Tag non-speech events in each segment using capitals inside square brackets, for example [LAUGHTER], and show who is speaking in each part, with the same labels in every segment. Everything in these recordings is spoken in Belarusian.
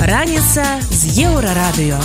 Speaker 1: Раніца з еўрарадыё.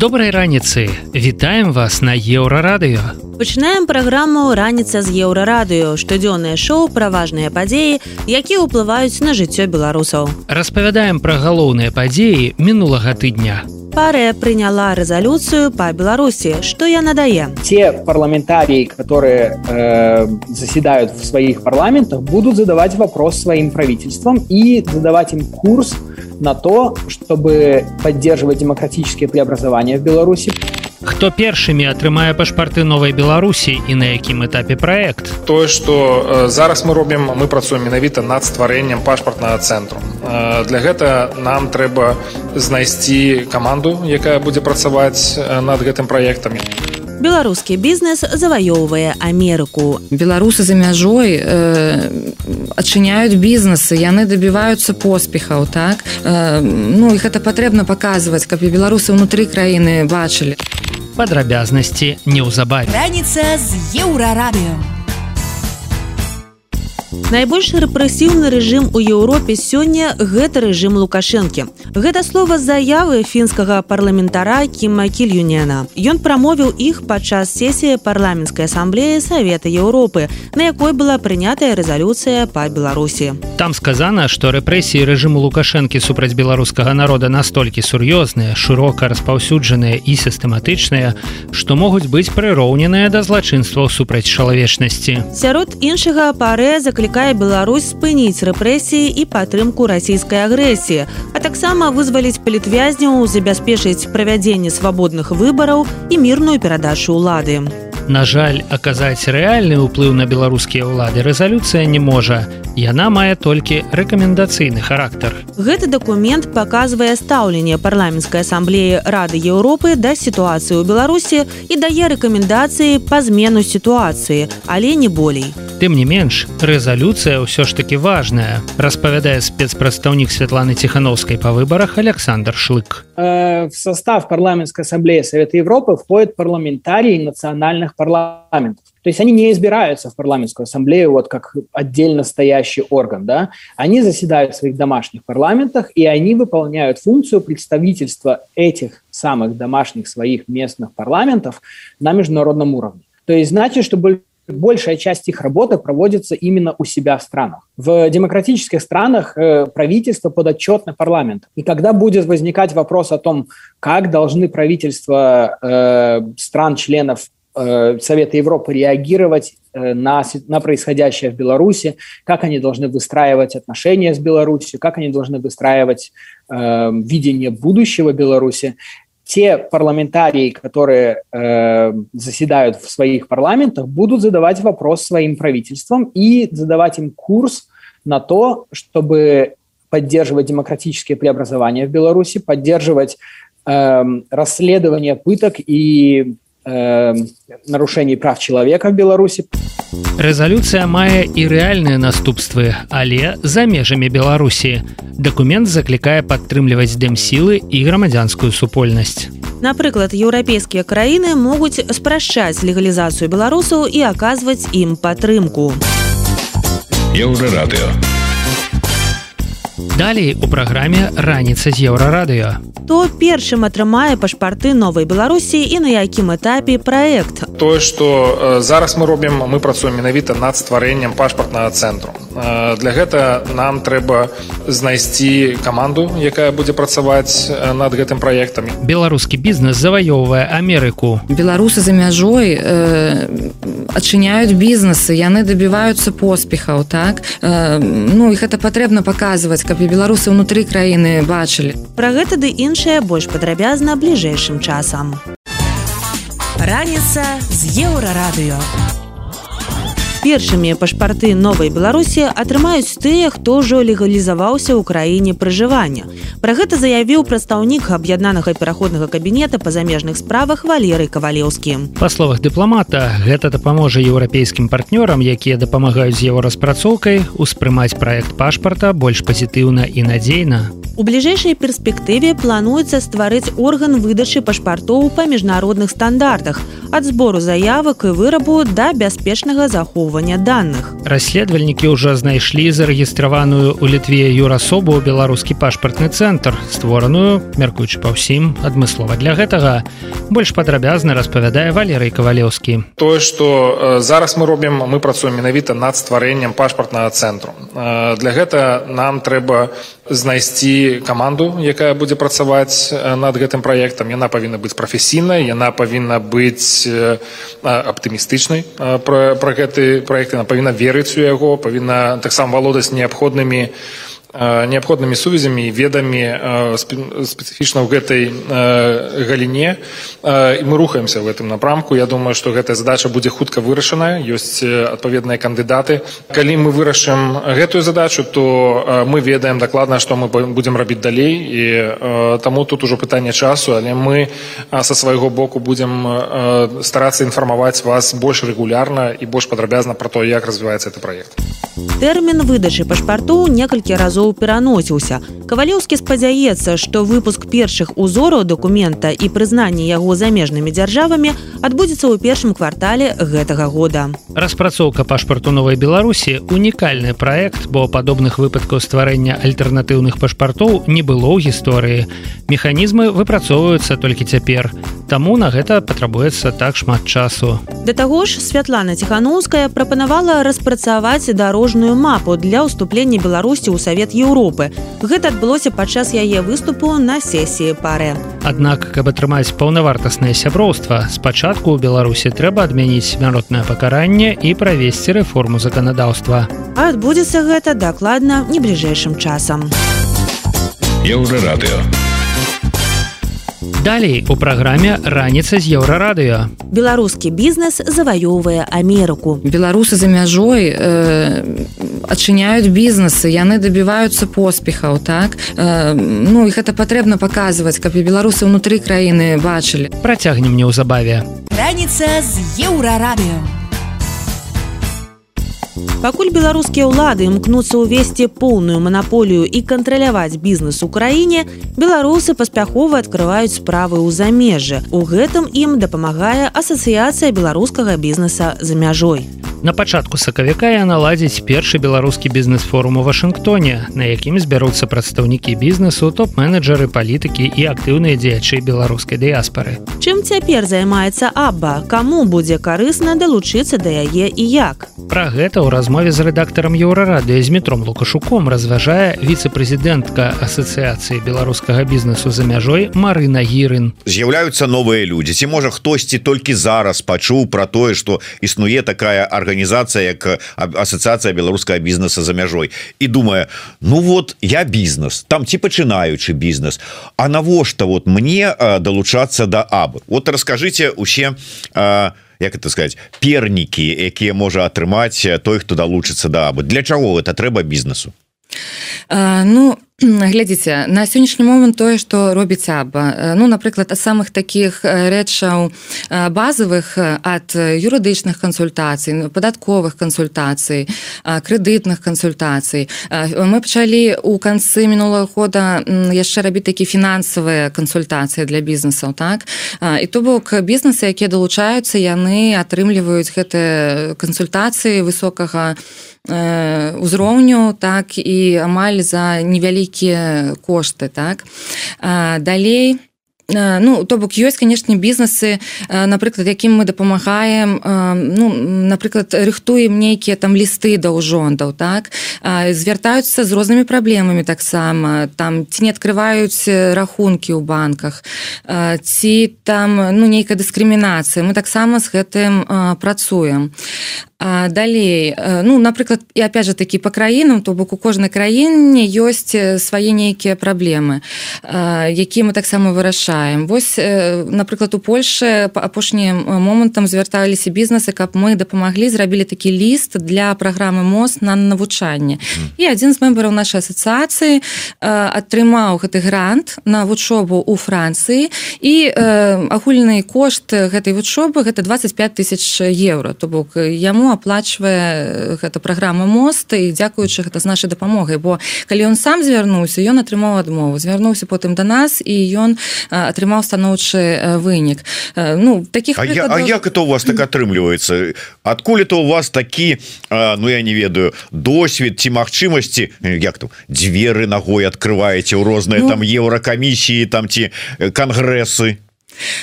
Speaker 2: Добрай раніцы вітаем вас на еўрарадыё
Speaker 1: Пачынаем праграму раніца з еўрарадыё штодзённае шоу пра важныя падзеі якія ўплываюць на жыццё беларусаў.
Speaker 2: Распавядаем пра галоўныя падзеі мінулага тыдня
Speaker 1: Паре приняла резолюцию по Беларуси. Что я надае?
Speaker 3: Те парламентарии, которые э, заседают в своих парламентах, будут задавать вопрос своим правительствам и задавать им курс на то, чтобы поддерживать демократические преобразования в Беларуси.
Speaker 2: Хто першымі атрымае пашпарты новай беларусі і на якім этапе праект?
Speaker 4: Тое што зараз мы робім мы працуем менавіта над стварэннем пашпартнага цэнтру. Для гэта нам трэба знайсці каманду якая будзе працаваць над гэтым праектам
Speaker 1: беларускі бізнес заваёўвае Амерыку.
Speaker 5: Беларусы за мяжой э, адчыняюць бізнесы яны дабіваюцца поспехаў так? Э, ну их это патрэбна паказваць каб і беларусы ўнутры краіны бачылі.
Speaker 2: Падрабязнасці неўзабаве.
Speaker 1: Раніца з еўрарадыё найбольш рэпрэсіўны рэжым у еўропе сёння гэта рэжым лукашэнкі. Гэта слова заявы фінскага парламентара кіма кільюнена. Ён прамовіў іх падчас сесіі парламенцкай асамблеі савета еўропы на якой была прынятая рэзалюцыя па беларусі.
Speaker 2: Там сказана што рэпрэсіі рэжыму лукашэнкі супраць беларускага народа настолькі сур'ёзныя шырока распаўсюджаныя і сістэматычныя што могуць быць прыроўненыя да злачынстваў супраць чалавечнасці.
Speaker 1: Сярод іншага парэ заклікае заклікае Беларусь спыніць рэпрэсіі і падтрымку расійскай агрэсіі, а таксама вызваліць палітвязняў, забяспечыць правядзенне свабодных выбараў і мірную перадачу ўлады.
Speaker 2: На жаль, аказаць рэальны ўплыў на беларускія ўлады рэзалюцыя не можа. Яна мае толькі рэкамендацыйны характар.
Speaker 1: Гэты дакумент паказвае стаўленне парламенцкай асамблеі рады Еўропы да сітуацыі ў Беларусі і дае рэкамендацыі па змену сітуацыі, але не болей.
Speaker 2: Тым не менш, рэзалюцыя ўсё ж такі важная, распавядае спецпрадстаўнік Святланы Ціхановскай па выбарах Александр Шлык.
Speaker 3: Э, в состав парламентской ассамблеи Совета Европы входят парламентарии национальных парламентов. То есть они не избираются в парламентскую ассамблею вот как отдельно стоящий орган. Да? Они заседают в своих домашних парламентах, и они выполняют функцию представительства этих самых домашних своих местных парламентов на международном уровне. То есть значит, что большая часть их работы проводится именно у себя в странах. В демократических странах э, правительство подотчетно парламент. И когда будет возникать вопрос о том, как должны правительства э, стран-членов э, Совета Европы реагировать на, на происходящее в Беларуси, как они должны выстраивать отношения с Беларусью, как они должны выстраивать э, видение будущего Беларуси, те парламентарии, которые э, заседают в своих парламентах, будут задавать вопрос своим правительствам и задавать им курс на то, чтобы поддерживать демократические преобразования в Беларуси, поддерживать э, расследование пыток и э, нарушений прав человека в Беларуси.
Speaker 2: Рэзалюцыя мае і рэальныя наступствы, але за межамі Беларусі. Дакумент заклікае падтрымліваць дэмсілы і грамадзянскую супольнасць.
Speaker 1: Напрыклад, еўрапейскія краіны могуць спрашчаць легалізацыю беларусаў і аказваць ім падтрымку.
Speaker 2: Еўрарадыё. Далей у праграме раніца з еўрарадыё.
Speaker 1: То першым атрымае пашпарты новай Беларусі і на якім этапе праект.
Speaker 4: Тое, што зараз мы робім, мы працуем менавіта над стварэннем пашпартнага цэнтру. Для гэта нам трэба знайсці каманду, якая будзе працаваць над гэтым праектам.
Speaker 2: Беларускі бізнес заваёўвае Амерыку.
Speaker 5: Беларусы за мяжой э, адчыняюць бізнесы, яны дабіваюцца поспехаў так. Э, ну іх это патрэбна паказваць, каб і беларусы ўнутры краіны бачылі.
Speaker 1: Пра гэта ды іншае больш падрабязна бліжэйшым часам. Раніца з еўрарадыё першымі пашпарты новай беларусі атрымаюць тыя хто ўжо легалізаваўся ў краіне пражывання. Пра гэта заявіў прадстаўнік аб'яднанага пераходнага кабінета па замежных справах валерый кавалеўскі.
Speaker 2: Па словах дыпламата гэта дапаможа еўрапейскім партнёрам якія дапамагаюць з яго распрацоўкай успрымаць праект пашпарта больш пазітыўна і надзейна.
Speaker 1: У бліжэйшай перспектыве плануецца стварыць орган выдачы пашпартоў па міжнародных стандартах ад збору заявак і вырабу да бяспечнага захоўвання данных.
Speaker 2: Расследавальнікі ўжо знайшлі зарэгістраваную у літве юрасобу беларускі пашпартны цэнтр створаную мяркуючы па ўсім адмыслова для гэтага. Больш падрабязна распавядае валерый кавалеўскі.
Speaker 4: Тое што зараз мы робім мы працуем менавіта над стварэннем пашпартнага цэнтру. Для гэта нам трэба знайсці каманду якая будзе працаваць над гэтым праектам. Яна павінна быць прафесійнай яна павінна быць аптымістычнай пра, пра гэты праект. Яна павінна верыць у яго павінна таксама валодаць неабходнымі неабходнымі сувязямі і ведамі спецыфічна ў гэтай галіне і мы рухаемся в гэтым напрамку. Я думаю што гэтая задача будзе хутка вырашаная ёсць адпаведныя кандыдаты. Калі мы вырашым гэтую задачу то мы ведаем дакладна што мы будзем рабіць далей. І таму тут ужо пытанне часу але мы са свайго боку будзем старацца інфармаваць вас больш рэгулярна і больш падрабязна пра то як развіваецца гэты праект.
Speaker 1: Тэрмін выдачы пашпартоў некалькі разоў разоў пераносіўся. Кавалеўскі спадзяецца, што выпуск першых узораў дакумента і прызнанне яго замежнымі дзяржавамі адбудзецца ў першым квартале гэтага года.
Speaker 2: Распрацоўка пашпарту новай Беларусі унікальны праект, бо падобных выпадкаў стварэння альтэрнатыўных пашпартоў не было ў гісторыі. Механізмы выпрацоўваюцца толькі цяпер. Таму на гэта патрабуецца так шмат часу.
Speaker 1: Да таго ж Святлана Ціхановская прапанавала распрацаваць дарожную мапу для ўступлення Беларусі ў савет Еўропы. Гэта адбылося падчас яе выступу на сесіі пары.
Speaker 2: Аднак, каб атрымаць паўнавартаснае сяброўства, спачатку ў Беларусі трэба адмяніць смяротнае пакаранне і правесці рэформу заканадаўства.
Speaker 1: А адбудзецца гэта дакладна не бліжэйшым часам.
Speaker 2: Еўрарадыё. Далей у праграме раніца з еўрарадыё.
Speaker 1: Беларускі бізнес заваёўвае Амерыку.
Speaker 5: Беларусы за мяжой э, адчыняюць бізнесы, яны дабіваюцца поспехаў так. Э, ну іх гэта патрэбна паказваць, каб і беларусы ўнутры краіны бачылі.
Speaker 2: Працягнем неўзабаве.
Speaker 1: Раніца з еўрарадыё. Пакуль беларускія ўлады імкнуцца ўвесці поўную манаполію і кантраляваць бізнес у краіне, беларусы паспяхова адкрываюць справы ў замежжы. У гэтым ім дапамагае асацыяцыя беларускага бізнеса за мяжой.
Speaker 2: На пачатку сакавіка я наладзіць першы беларускі бізнес-форум у Вашынгтоне, на якім збяруцца прадстаўнікі бізнесу, топ-менеджеры палітыкі і актыўныя дзеячы беларускай дыяспары.
Speaker 1: Чым цяпер займаецца Абба, каму будзе карысна далучыцца да яе і як.
Speaker 2: Пра гэта ў размове з рэдактарам еўрарадыё з метром лукашуком разважае віцэ-прэзідэнтка асацыяцыі беларускага бізнесу за мяжой Марына гірын.
Speaker 6: З'яўляюцца новыя людзі, ці можа хтосьці толькі зараз пачуў пра тое, што існуе такая арганізацыя як асацыяцыя беларускага бізнеса за мяжой? І думае ну вот я бізнес там ці пачынаючы бізнес. А навошта вот мне далучацца да аб вот расскажыце усе як это сказать пернікі якія можа атрымаць той хто далучыцца да абы. Для чаго это трэба бізнесу.
Speaker 5: Ну [CLEARS THROAT] глядзіце на сённяшні момант тое што робіць аба ну напрыклад а самых таких рэчаў базовых ад юрыдычных кансультацый падатковых кансультацый крэдытных кансультацый мы пачалі у канцы мінулого года яшчэ рабіць такі фінансавыя кансультацыі для бізнесаў так? І то бок бізнесы якія далучаюцца яны атрымліваюць гэтыя кансультацыі высокага узроўню так і амаль за невялі вялікія кошты так. Далей ну то бок ёсць канешне бізнесы напрыклад якім мы дапамагаем ну напрыклад рыхтуем нейкія там лісты да ўжондаў так? Звяртаюцца з рознымі праблемамі таксама. Там ці не открываюць рахункі ў банках ці там ну нейкая дыскрымінацыя. Мы таксама з гэтым працуем. А далей ну напрыклад і опять же такі по краінам то бок у кожнай краіне ёсць свае нейкія праблемы якія мы таксама вырашаем восьось напрыклад у Польше по апошнім момантам звярталіся бізнесы каб мы дапамаглі зрабілі такі ліст для праграмы мост на навучанне. І адзін з мембраў нашай асацыяцыі атрымаў гэты грант на вучобу у Францыі. І агульны кошт гэтай вучобы гэта 25 тысяч евро то бок яму яму аплачвае гэта праграма моста і дзякуючы гэта з нашай дапамогай. Бо калі ён сам звярнуўся ён атрымаў адмову. Звярнуўся потым до нас і ён атрымаў станоўчы вынік ну таких
Speaker 6: а, я, а як это у вас так атрымліваецца адкуль это у вас такі ну я не ведаю досвед ці магчымасці? Як там дзверы ногой открываеце ў розныя ну, там еўракамісіі там ці кангрэсы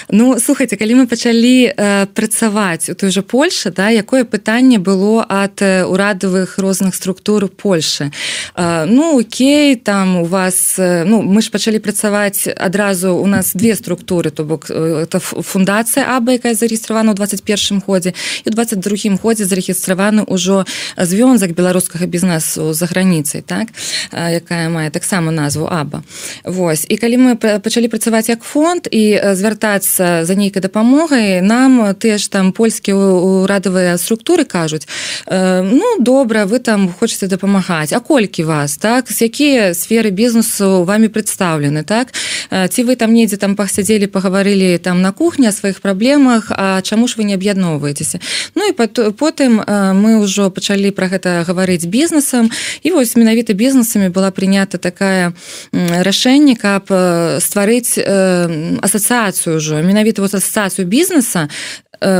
Speaker 5: Ну слухайте калі мы пачалі э, працаваць у той же Польше да якое пытанне было ад урадавых розных структур Польши э, Ну Окей там у вас э, ну мы ж пачалі працаваць адразу у нас две структуры то бок э, это фундацыя Аба якая зарегістравана ў 21 годзе і у 22 годзе зарегістраваны ўжо звёнзак беларускага бізнесу за граніцай так? Э, якая мае таксама назву Аба Вось. І калі мы пачалі працаваць як фонд і звяртаць звяртацца за нейкай дапамогай. Нам тыя ж там польскія урадавыя структуры кажуць э, ну добра вы там хочаце дапамагаць. А колькі вас так? З якія сферы бізнесу вами прадстаўлены так ці вы там недзе там пасядзелі пагаварылі там на кухні о сваіх праблемах А чаму ж вы не аб'ядноўваецеся? Ну і потым мы ўжо пачалі про гэта гаварыць бізнесам і вось менавіта бізнесамі была прынята такая рашэнне каб стварыць асацыяцыю ўжо менавіта вот ассоциацыю бізнеса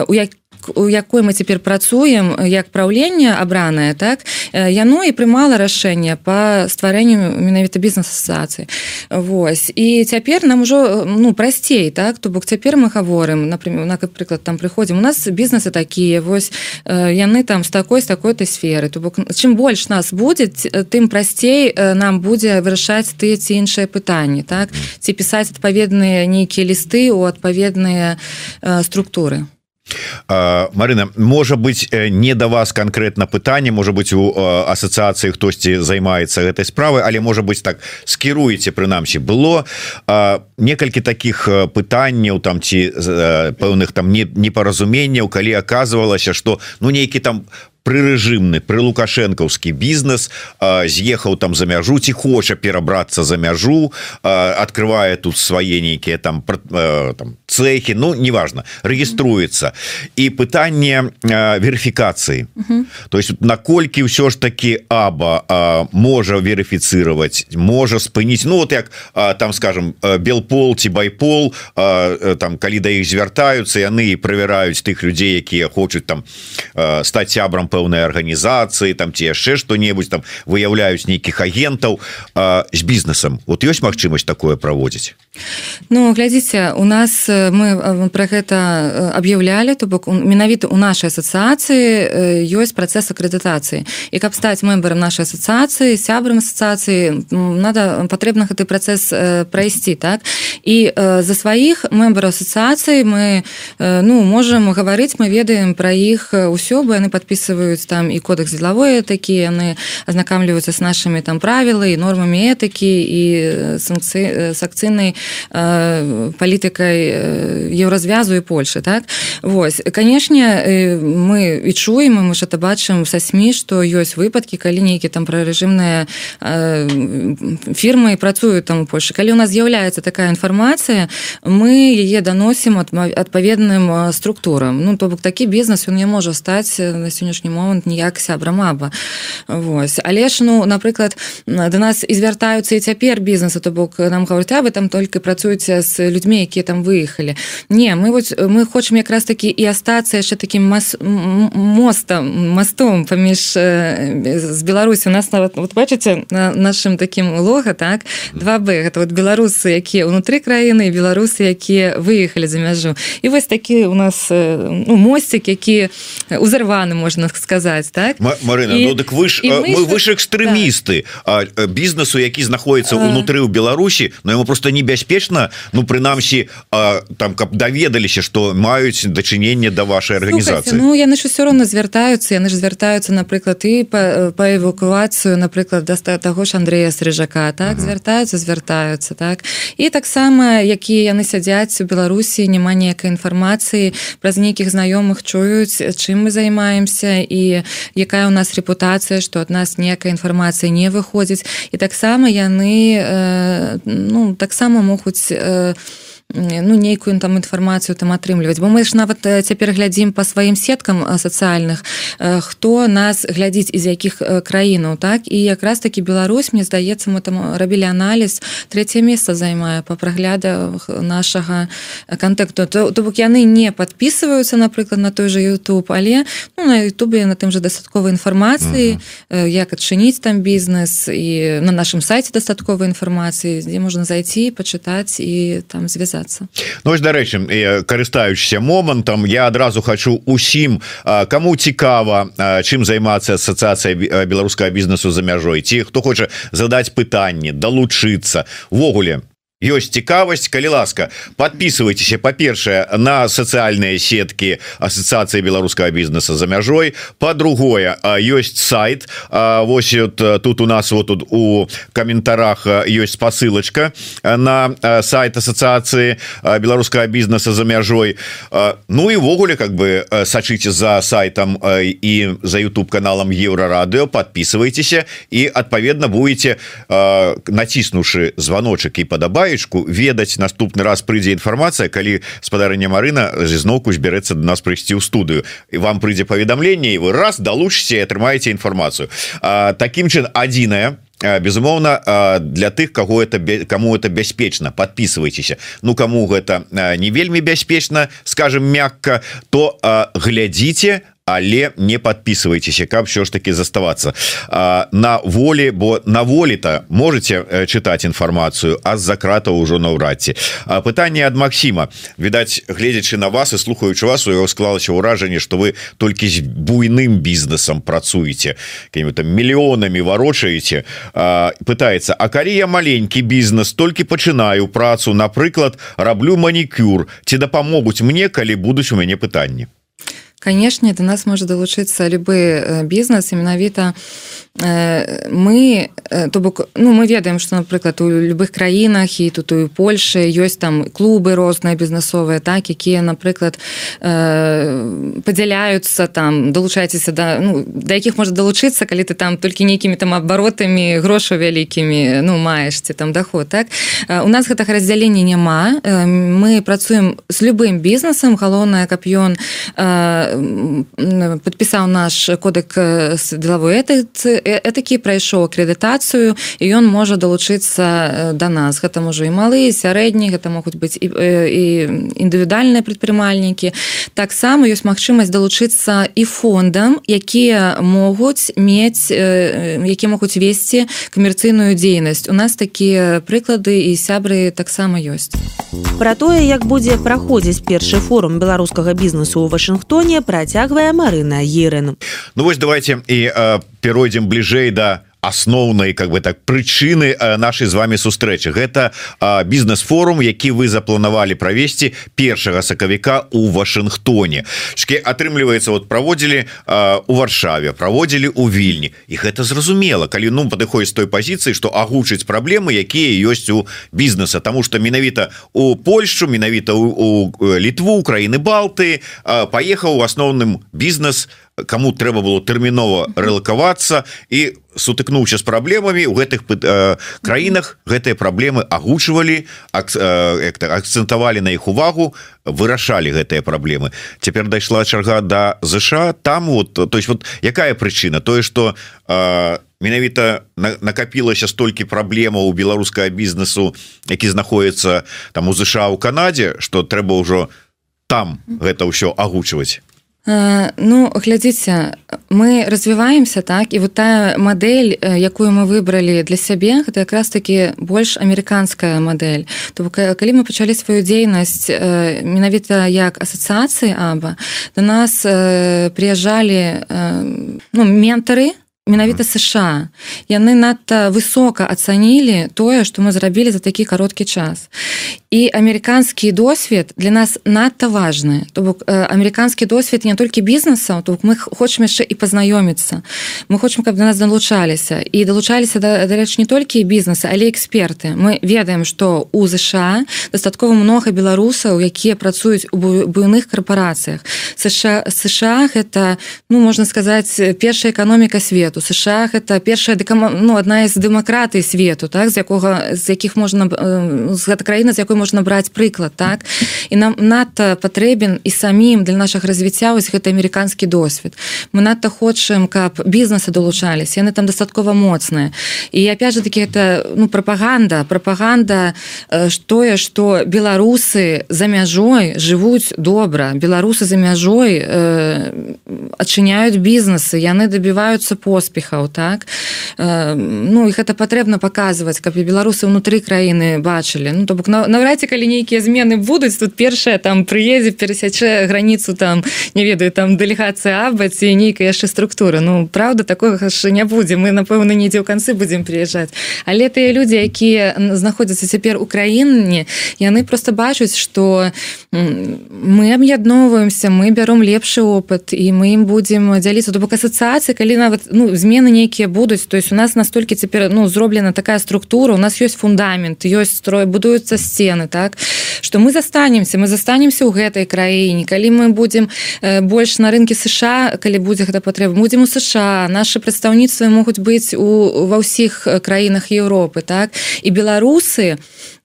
Speaker 5: у як у якой мы цяпер працуем як праўленне абранае так яно і прымала рашэнне по стварэнню менавіта бізнес-асацыі. Вось. І цяпер нам ужо ну прасцей так то бок цяпер мы гаворым например напрыклад там прыходзім. У нас бізнесы такія вось яны там з такой з такой-то сферы. То бок чым больш нас будзе тым прасцей нам будзе вырашаць ты ці іншыя пытанні так ці пісаць адпаведныя нейкія лісты у адпаведныя структуры
Speaker 6: Марына можа быть не да вас конкретно пытанне можа быть у асацыяцыі хтосьці займаецца гэтай справы але можа быть так скіруеце прынамсі было некалькі таких пытанняў там ці пэўных там не непаразуменняў калі оказывалася что ну нейкі там прырэжымны пры лукашэнкаўскі бізнес з'ехаў там за мяжу ці хоча перабрацца за мяжу открывае тут свае нейкія там там цехі Ну неважно рэгіструецца. І пытанне верыфікацыі. То есть наколькі ўсё ж таки аба можа верыфіцировать можа спыніць Ну вот як там скажем белпол ці байпол там калі да іх звяртаюцца яны правяраюць тых людзей якія хочуць там стаць сябрам пэўнай арганізацыі там ці яшчэ што-небудзь там выяўляюць нейкіх агентаў. З бізнесам. Вот ёсць магчымасць такое праводзіць
Speaker 5: Ну глядзіце у нас мы про гэта аб'яўлялі то бок менавіта у нашай асацыяцыі ёсць працэс акрэдытацыі. І каб стаць мембарам нашай асацыяцыі сябрам асацыяцыі надо патрэбна гэты працэс прайсці так? І за сваіх мембараў асацыяцыі мы ну можемм гаварыць мы ведаем пра іх ўсё бы яны падписываюць там і кодекс дзелавой такі яны азнакамліваюцца з нашымі там правілы і нормамі этыкі і санкцыі с акцыйнай э, палітыкай еўразвязу і Польшы так? Вось канешне мы і чуем мы ж это бачым са сМ што ёсць выпадкі калі нейкі там пра рэжымныя э, фірмы працуюць там у Польшы калі у нас з'яўляецца такая інфармацыя мы яе даносім адпаведным структурам. Ну то бок такі бізнес ён не можа стаць на сённяшні момант ніяк сябра маба Вось але ж ну напрыклад до нас і звяртаюцца і цяпер бізнесу то бок нам гаварця вы там только працуеце з людзьмі якія там выехалі не мы вот мы хочам якраз такі і астацца яшчэ таким мас мостам мастом паміж з Беларусі у нас нават вот бачыце на нашим таким лога так 2б гэта вот беларусы якія унутры краіны беларусы якія выехалі за мяжу і вось такі у нас ну, мосцік які узарваны можна сказаць так?
Speaker 6: Марына і, ну, дык вы ж мы, мы выш экстрэмісты так. бізнесу які знаходіцца ўнутры ў Беларусі но ему просто небяспечна. Ну прынамсі там каб даведаліся што маюць дачыненне да вашай арганізацыі.
Speaker 5: Ну яны ж все роўно звяртаюцца яны ж звяртаюцца напрыклад і па, па эвакуацыю напрыклад да таго ж Андрея срыжака так? Uh -huh. звяртаюцца звяртаюцца так? І таксама якія яны сядзяць у Беларусі няма ніякай інфармацыі праз нейкіх знаёмых чуюць чым мы займаемся і якая у нас рэпутацыя што ад нас ніякая інфармацыя не выходзіць. І таксама яны э, ну таксама могуць э, ну нейкую там інфармацыю там атрымліваць бо мы ж нават цяпер глядзім по сваім сеткам сацыяльных хто нас глядзіць з якіх краінаў так? І якраз таки Беларусь мне здаецца мы там рабілі аналіз третье месца займае по праглядах нашага контакту то бок яны не подписываются напрыклад на той же YouTube але ну, на Ютубе на тым же дастатковай інфармацыі як адчыніць там бізнес і на нашым сайте дастатковай інфармацыі дзе можна зайти пачытаць і там звязацца
Speaker 6: Ну дарэчы карыстаючыся момантам я адразу хочу усім кому цікава чым займацца асацыяцыя беларускага бізнесу за мяжой ці хто хоча задаць пытанне далучыцца. Ввогуле ёсць цікавасць калі ласка подписывайтеся по-першае на сацыяльныя сеткі ассоциацыі беларускага бізнеса за мяжой. По-другое ёсць сайт Вось вот, тут у нас вот тут у каментарах ёсць посылочка на сайт ассоциацыі беларускага бізнеса за мяжой. Ну івогуле как бы сачыце за сайтам і за YouTube каналам еврорадыо подписывайтеся і адпаведна будете націснуўшы звоночек і падабай гаечку ведаць наступны раз прыйдзе інфармацыя калі спадарня Марына зізноўку збярэцца до нас прыйсці ў студыю. І вам прыйдзе паведамленне і вы раз далучыце атрымаеце інфармацыю. Таким чын адзіная безумоўна для тых кого это кому это бяспечна подписывайтеся Ну кому гэта не вельмі бяспечна скажем мякка то глядзіце але не подписывайтеся каб все ж таки заставаться. На воле бо на волі-то можете э, чытаць інфармацыю а з-за крата ўжо наўрадці пытанне ад Макссіма відаць гледзячы на вас і слухаючы вас у яго склалася ўражанне что вы толькі з буйным бізнесам працуеце какими-то мільёнамі варочаеце пытается А калі я маленькі бізнес толькі пачынаю працу напрыклад раблю манікюр ці дапамогуць мне калі будуць у мяне пытанні
Speaker 5: канешне до нас можа далучыцца любы бізнес і менавіта мы то бок ну мы ведаем что напрыклад у любых краінах і тут у Польше ёсць там клубы розныя бізнесовыя так якія напрыклад падзяляюцца там далучайцеся да ну, да якіх можа далучыцца калі ты там толькі нейкімі там абаротамі грошу вялікімі ну маешце там доход так? У нас гэтага раздзялення няма мы працуем з любым бізнесам галоўнае каб ён подпісаў наш кодек з делавой этыцы такі прайшоў акрэдытацыю і ён можа далучыцца да нас. Гэта можа і малы сярэдні гэта могуць быць і, і індывідуальныя прадпрымальнікі таксама ёсць магчымасць далучыцца і фондам якія могуць мець які могуць весці камерцыйную дзейнасць у нас такія прыклады і сябры таксама ёсць
Speaker 1: про тое як будзе праходзіць першы форум беларускага бізнесу ў Вашынгтоне працягвае Марына Ерын.
Speaker 6: Ну вось давайте і перайдзем бліжэй да асноўнай как бы так прычыны нашай з вами сустрэчы. Гэта бізнес-форум які вы запланавалі правесці першага сакавіка у Вашынгтоне. Шке атрымліваецца вот праводзілі у варшаве праводзілі у вільні. І гэта зразумела калі ну падыходзіць той пазіцыі што агучыць праблемы якія ёсць у бізнеса. Тому что менавіта у Польшу менавіта у літву краіны балты паехаў у асноўным бізнес у кому трэба было тэрмінова рэлакавацца і сутыкнуўся з праблемамі у гэтых э, краінах гэтыя праблемы агучвалі акцэнтавалі на іх увагу вырашалі гэтыя праблемы. Цяпер дайшла чарга да ЗША там вот то есть вот якая прычына? Тое что э, менавіта накапілася столькі праблемаў у беларускага бізнесу які знаходіцца там у ЗША у Канадзе что трэба ўжо там гэта ўсё агучваць
Speaker 5: Ну глядзіце мы развіваемся так і вот тая модель якую мы выбралі для сябе гэта якраз таки больш амерыканская модель то калі мы пачалі сваю дзейнасць менавіта як асацыяцыі аба до нас прыязджалі ну, ментары менавіта сша. Яны надта высока ацанілі тое што мы зрабілі за такі кароткі час і амерыканскі досвед для нас надта важны то бок амерыканскі досвед не толькі бізнеса то мы хочам яшчэ і пазнаёміцца мы хочам каб да нас далучаліся і далучаліся да дарэч не толькі бізнеса але эксперты. Мы ведаем што у ЗША дастаткова много беларусаў якія працуюць у буйных карпорацыях сша сша гэта ну можна сказаць першая эканоміка свету. Сша это першая дэкама ну одна з дэмакратый свету так з якога з якіх можна з гэта краіна з якой можна браць прыклад так? І нам надта патрэбен і самім для наших развіцця вось гэта амерыканскі досвед. Мы надта хочам каб бізнесы долучались яны там дастаткова моцныя. І опять же таки это ну прапаганда прапаганда тое что беларусы за мяжой жывуць добра беларусы за мяжой э, адчыняюць бізнесы яны добіваюцца поспехаў так? Э, ну их это патрэбна показывать каб і беларусы внутри краіны бачылі ну то бок наўрад ці калі нейкія змены будуць тут першая там прыездзе перасячэ граніцу там не ведаю там дэлегацыя абаці нейкая яшчэ структура ну правда такое яшчэ не будзе мы напэўна недзе ў канцы будзем прыязджаць але тыя людзі якія знаходзяцца цяпер у краіне яны просто бачуць что мы аб'ядноўваемся мы бяром лепшы опыт і мы ім будзем дзяліцца то бок асацыяцыі калі нават ну змены нейкія будуць то есть у нас настолькі цяпер ну зроблена такая структура у нас ёсць фундамент ёсць строй будуюцца сцены так что мы застанемся мы застанемся ў гэтай краіне. Калі мы будзем э, больш на рынке сша калі будзе гэта патрэба будзем у сша. Наши прадстаўніцтвы могуць быць у ва ўсіх краінах Еўропы так? І беларусы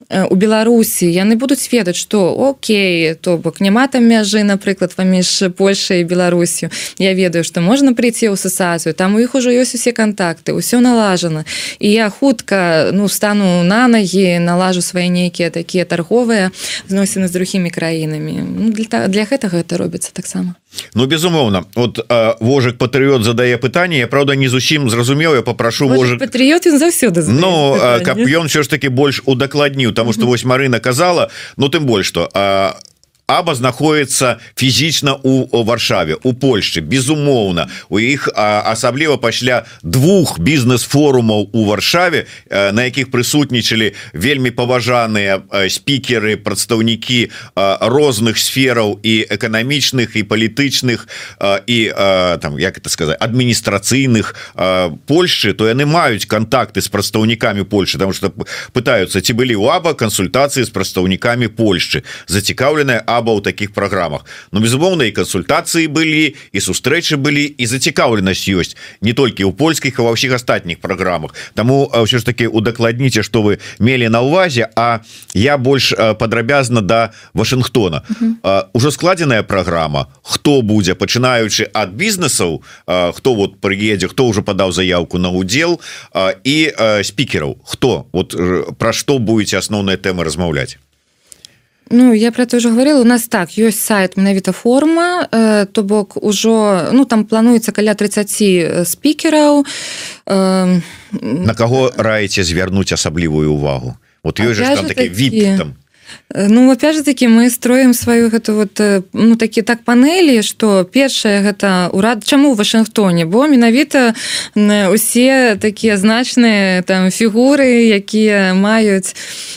Speaker 5: у беларусі яны будуць ведаць что Окей то бок няма там мяжы напрыклад паміж Польшай беларусю. Я ведаю что можна прийти ў асацыю там у іх ужо ёсць усе контакты ўсё налажана. І я хутка ну стану на ногі налажу свае нейкія такія торговыя зносіны з другімі краінамі. Ну, для, для гэтага это робіцца таксама
Speaker 6: Ну безумоўна. Вот вожык патрыот задае пытанне. Я правда не зусім зразумеў. Я попрошу вожык
Speaker 5: патрыот заўсёды
Speaker 6: Ну каб ён все ж таки больш удакладніў тому что вось Марына казала. Ну тым больш что а аба знаходіцца фізічна у варшаве у Польшчы. Безумоўна у іх асабліва пасля двух бізнес-форумаў у варшаве на якіх прысутнічалі вельмі паважаныя спікеры прадстаўнікі розных сфераў і эканамічных і палітычных і там як это сказать адміністрацыйных Польшчы то яны маюць контакты з прадстаўнікамі Польши там что пытаются ці былі у аба кансультацыі з прадстаўнікамі Польшчы. Зацікаўленая а аба ў таких программах. Но безумоўна і кансультацыі былі і сустрэчы былі і зацікаўленасць ёсць не толькі ў польскіх а ва ўсіх астатніх программах. Таму ўсё ж таки удакладніце что вы мелі на увазе А я больш падрабязна до Вашынгтона уже складзеная программа. Хто будзе пачынаючы ад бізнесаў хто вот прыедзе хто уже падаў заявку на удзел і спікераў хто вот пра што будете асноўныя тэмы размаўляць
Speaker 5: Ну я про это уже говорила. У нас так ёсць сайт менавіта форма э, то бок ужо ну там плануецца каля 30 спікераў.
Speaker 6: Э, на каго раіце звярнуць асаблівую увагу? Вот ёсць же там такі від там.
Speaker 5: Э, ну опять же таки мы строим сваю гэту вот э, ну такі так панелі что першае гэта урад чаму в Вашынгтоне бо менавіта усе такія значныя там фігуры якія маюць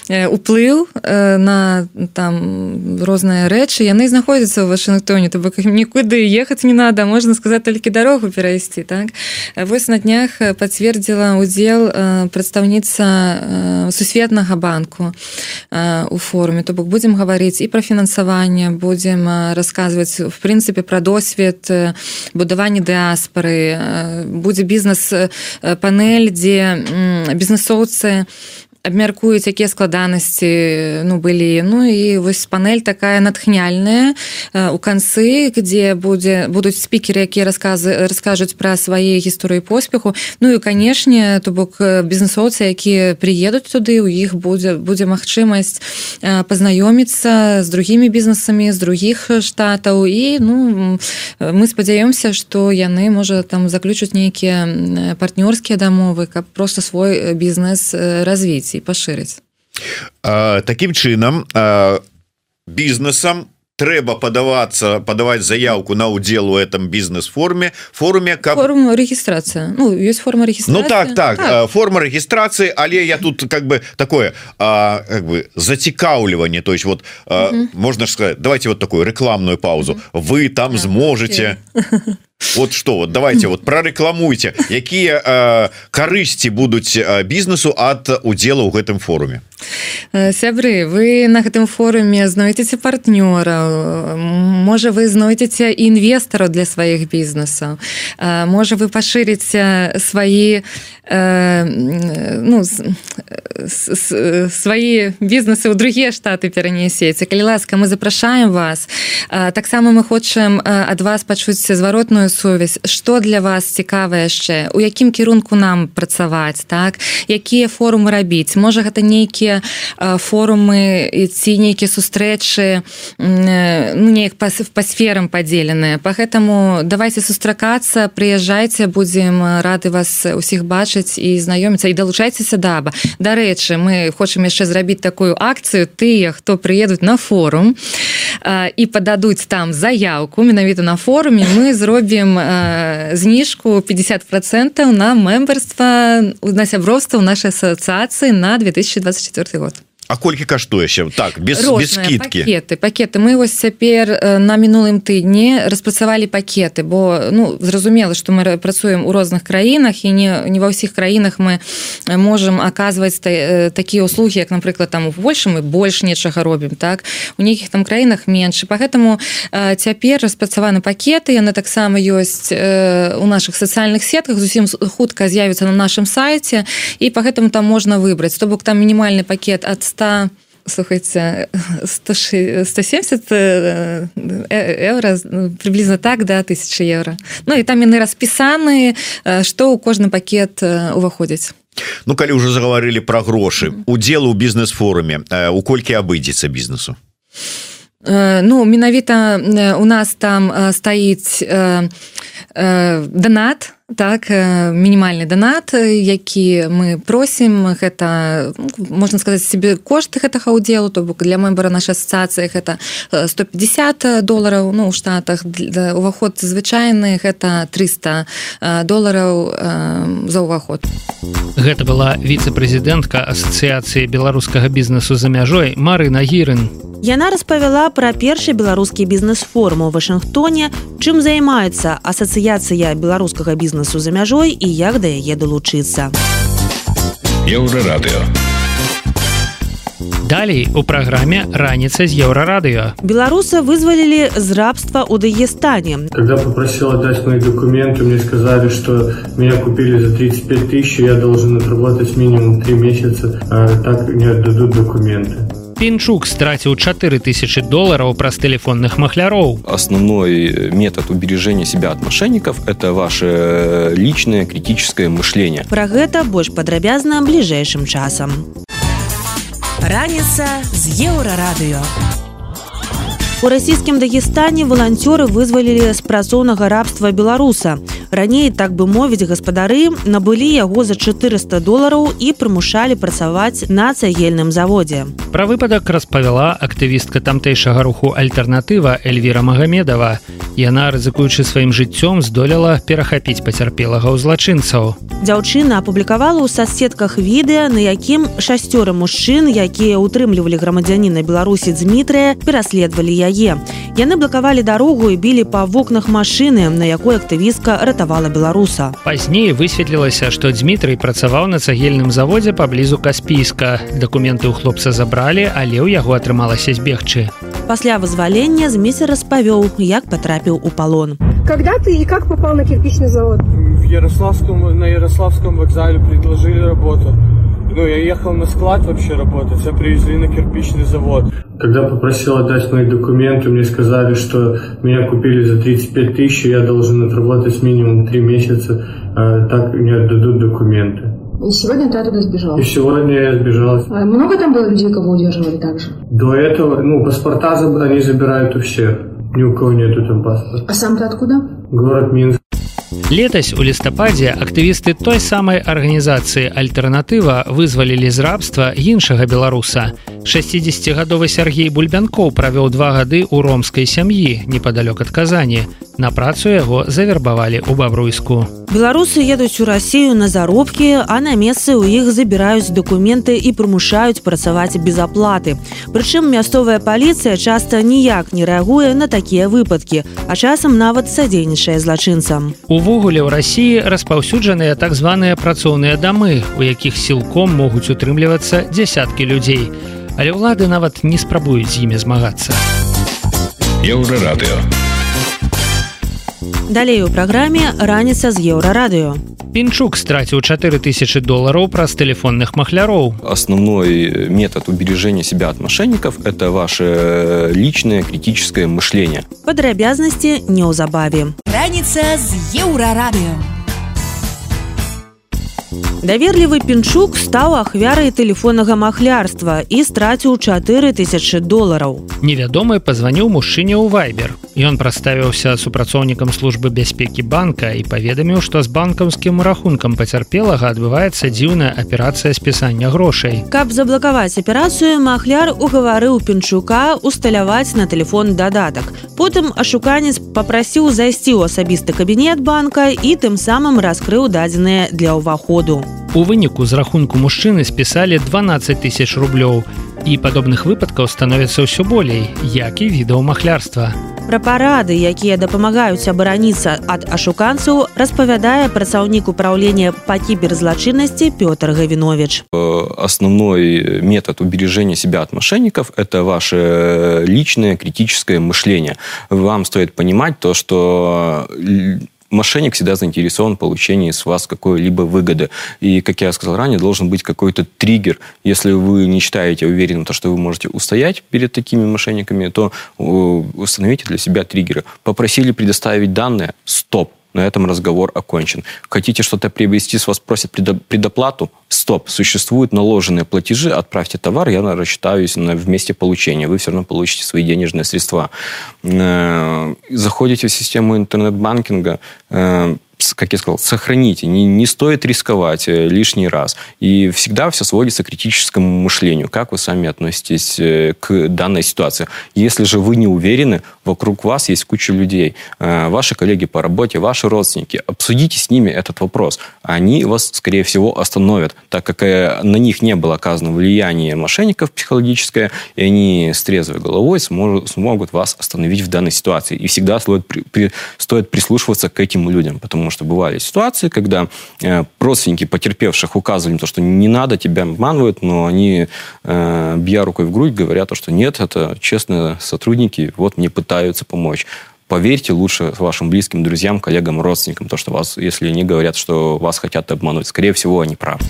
Speaker 5: э, уплыў на там розныя рэчы яны знаходзяцца ў Вашынгтоне то бок нікуды ехаць не надо можна сказать толькі дарогу перайсці так? Вось на днях пацвердзіла удзел прадстаўніца сусветнага банку у фо форуме то бок будем гаварыць і про фінансаванне будем рассказывать в прынцыпе про досвед будавання дыаспоры будзе бізнес панель дзе бізнесоўцы абмяркуюць якія складанасці ну былі. Ну і вось панель такая натхняльная у канцы где будзе будуць спікеры якія рассказы раскажуць пра свае гісторыі поспеху. Ну і канешне то бок бізнесоўцы якія приедуць туды у іх будзе будзе магчымасць пазнаёміцца з другімі бізнесамі з других штатаў. І ну мы спадзяёмся что яны можа там заключаць нейкія партнёрскія дамовы каб просто свой бізнес развіць і пашырыць.
Speaker 6: Таким чынам бізнесам трэба падавацца падаваць заявку на удзел у этом бізнес-форме форуме
Speaker 5: каб форму регістрацыя Ну есть форма регістрацыя
Speaker 6: Ну так так, так. форма регістрацыі але я тут как бы такое а, как бы зацікаўліванне. То есть вот а, можна ж сказать давайте вот такую рекламную паузу. Вы там зможете [LAUGHS] вот что вот давайте вот прорекламуйте якія э, карысці будуць э, бізнесу ад удзела ў гэтым форуме.
Speaker 5: Э, сябры вы на гэтым форуме знойдзеце партнёра можа вы знойдзеце інвестараў для сваіх бізнесаў можа вы пашырыце свае ну, свае бізнесы ў другія штаты перанесеце калі ласка мы запрашаем вас. Таксама мы хочам ад вас пачуць зваротную сувязь? Что для вас цікава яшчэ? У якім кірунку нам працаваць так? Якія форумы рабіць? Можа гэта нейкія форумы ці нейкія сустрэчы ну, неяк па, па сферам падзеленыя. По гэтаму давайте сустракацца прыязджайце будзем рады вас усіх бачыць і знаёміцца. І далучайцеся даба дарэчы мы хочам яшчэ зрабіць такую акцыю тыя хто прыедуць на форум і пададуць там заявку менавіта на форуме. Мы зробім зніжку 50 процентаў на мемберства на сяброўства ў нашай асацыяцыі на 2024 2024 год
Speaker 6: А колькі каштуе ще? Так без, без скидки.
Speaker 5: пакеты пакеты. Мы вось цяпер на мінулым тыдні распрацавалі пакеты бо ну зразумела что мы працуем у розных краінах і не не ва ўсіх краінах мы можем аказваць такія услуги як напрыклад там у большым і больш нечага робім так? У нейкіх там краінах менш по гэтаму цяпер распрацаваны пакеты яны таксама ёсць у наших сацыяльных сетках. Зусім хутка з'явіцца на нашым сайце. І по гэтаму там можна выбраць. То бок там мінімальны пакет от 100 100 слухайте 170 евро приблизно так да тысячи евро. Ну і там яны распісаны что у кожны пакет уваходзіць
Speaker 6: Ну калі уже заговорили про грошы удзел у бізнес-форуме у колькі абыдзецца бізнесу
Speaker 5: Ну менавіта у нас там стаіць донат на так мінімальны донат які мы просім гэта можна сказаць себе кошты гэтага удзелу то бок для мембара нашай асацыях это 150 долараў ну у штатах уваход звычайны гэта 300 долараў за ўваход
Speaker 2: гэта была віцэ-прэзідэнтка асацыяцыі беларускага бізнесу за мяжой Марына гірын
Speaker 1: Яна распавяла пра першы беларускі бізнес-форму ў Вашынгтоне, чым займаецца асацыяцыя беларускага бізнесу за мяжой і як да яе далучыцца.
Speaker 2: Еўрарадыё. Далей у праграме раніца з еўрарадыё.
Speaker 1: Беларуса вызвалілі з рабства ў Дагестане.
Speaker 7: Когда попросила дать мои документы, мне сказали, что меня купили за 35 тысяч, я должен отработать минимум 3 месяца, а так не отдадут документы.
Speaker 2: Пінчук страціў 4000 долларов праз тэлефонных махляроў.
Speaker 8: Основной метод убережения себя от мошенников – это ваше личное критическое мышление.
Speaker 1: Пра гэта больш падрабязна бліжэйшым часам. Раніца з еўрарадыё. У расійскім Дагестане валанцёры вызвалілі з працоўнага рабства беларуса. Раней так бы мовіць гаспадары набылі яго за 400 долараў і прымушалі працаваць на цагельным заводзе.
Speaker 2: Пра выпадак распавяла актывістка тамтэйшага руху альтэрнатыва Эльвіра Магамедова. Яна, рызыкуючы сваім жыццём здолела перахапіць пацярпелага ў злачынцаў.
Speaker 1: Дзяўчына апублікавала ў сасетках відэа, на якім шасцёры мужчын, якія ўтрымлівалі грамадзяніна Беларусі Дмітрыя, пераследавалі яе. Яны блакавалі дарогу і білі па вокнах машыны, на якой актывістка ратавала ратавала беларуса.
Speaker 2: Пазней высветлілася што дмітрый працаваў на цагельным заводзе паблізу каспійска. Дакументы ў хлопца забралі але ў яго атрымалася збегчы.
Speaker 1: Пасля вызвалення змесе распавёў як патрапіў у палон.
Speaker 9: Когда ты и как попал на кирпичный завод?
Speaker 7: В ярославском на ярославском вокзале предложили работу Ну, я ехал на склад вообще работать, а привезли на кирпичный завод. Когда попросил отдать мои документы, мне сказали, что меня купили за 35 тысяч, и я должен отработать минимум 3 месяца, а так мне отдадут документы.
Speaker 9: И сегодня ты оттуда сбежал?
Speaker 7: И сегодня я сбежал.
Speaker 9: А много там было людей, кого удерживали также?
Speaker 7: До этого, ну, паспорта они забирают у всех. Ни у кого нету там паспорта.
Speaker 9: А сам ты откуда?
Speaker 7: Город Минск.
Speaker 2: Летась у лістападзе актывісты той самай арганізацыі альтэрнатыва вызвалілі з рабства іншага беларуса. 60гадовы Сергей бульбянкоў правёў два гады ў ромскай сям'і непадалёк ад казані. На працу яго завербавалі ў бабруйску.
Speaker 1: Беларусы едуць у рассію на заробкі а на месцы ў іх забіраюць дакументы і прымушаюць працаваць без аплаты. Прычым мясцовая паліцыя часта ніяк не рэагуе на такія выпадкі а часам нават садзейнічае злачынцам.
Speaker 2: Увогуле ў рассіі распаўсюджаныя так званыя працоўныя дамы у якіх сілком могуць утрымлівацца дзясяткі людзей. а але ўлады нават не спрабуюць з імі змагацца
Speaker 10: еўрарадыо
Speaker 1: далей у праграме раніца з еўрарадыё
Speaker 2: пінчук страціў 4000 долларов праз тэлефонных махляроў
Speaker 8: основной метод убережения себя от мошенников это ваше личное критическое мышление
Speaker 1: падрабязнасці неўзабаве
Speaker 11: раніца з еўрарадыё
Speaker 1: даверлівы пінчук стаў ахвярай тэлефоннага махлярства і страціў 4000 долараў.
Speaker 2: Невядомы пазваніў мужчыне ў вайбер. Ён праставіўся супрацоўнікам службы бяспекі банка і паведаміў што з банкаўскім рахункам пацярпелага адбываецца дзіўная аперацыя спісання грошай.
Speaker 1: Каб заблакаваць аперацыю махляр угаварыў пінчука усталяваць на телефон дадатак. Потым ашуканец попрасіў зайсці ў асабісты кабінет банка і тым самым раскрыў дадзеныя для ўваходу
Speaker 2: У выніку з рахунку мужчыны спісалі 12 тысяч рублёў і падобных выпадкаў становіцца ўсё болей, як і відаў махлярства.
Speaker 1: Пра парады, якія дапамагаюць абараніцца ад ашуканцаў, распавядае працаўнік управлення па кіберзлачыннасці Пётр Гавінович.
Speaker 8: Основной метод убережения себя от мошенников – это ваше личное критическое мышление. Вам стоит понимать то, что мошенник всегда заинтересован в получении с вас какой-либо выгоды. И, как я сказал ранее, должен быть какой-то триггер. Если вы не считаете уверенным, то, что вы можете устоять перед такими мошенниками, то э, установите для себя триггеры. Попросили предоставить данные – стоп на этом разговор окончен. Хотите что-то приобрести, с вас просят предоплату? Стоп, существуют наложенные платежи, отправьте товар, я рассчитаюсь на, в месте получения, вы все равно получите свои денежные средства. Э, заходите в систему интернет-банкинга, э, как я сказал, сохраните, не, не стоит рисковать э, лишний раз. И всегда все сводится к критическому мышлению. Как вы сами относитесь к данной ситуации? Если же вы не уверены, вокруг вас есть куча людей, э, ваши коллеги по работе, ваши родственники, обсудите с ними этот вопрос. Они вас, скорее всего, остановят, так как на них не было оказано влияние мошенников психологическое, и они с трезвой головой смогут, вас остановить в данной ситуации. И всегда стоит, при, стоит прислушиваться к этим людям, потому что бывали ситуации, когда э, родственники потерпевших указывали то, что не надо, тебя обманывают, но они, э, бья рукой в грудь, говорят, что нет, это честные сотрудники, вот мне пытаются помочь. Поверьте лучше вашим близким друзьям коллегам родственникам то что вас если они говорят что вас хотят обмануть скорее всего они правы.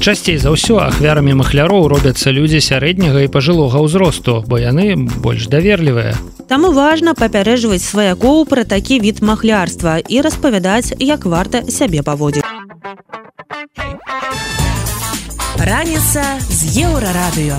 Speaker 2: Часцей за ўсё ахвярамі махляроў робяцца людзі сярэдняга і пажылога ўзросту бо яны больш даверлівыя.
Speaker 1: Таму важна папярэжваць сваякоў пра такі від махлярства і распавядаць як варта сябе паводзіць.
Speaker 11: Раніца з еўрарадыё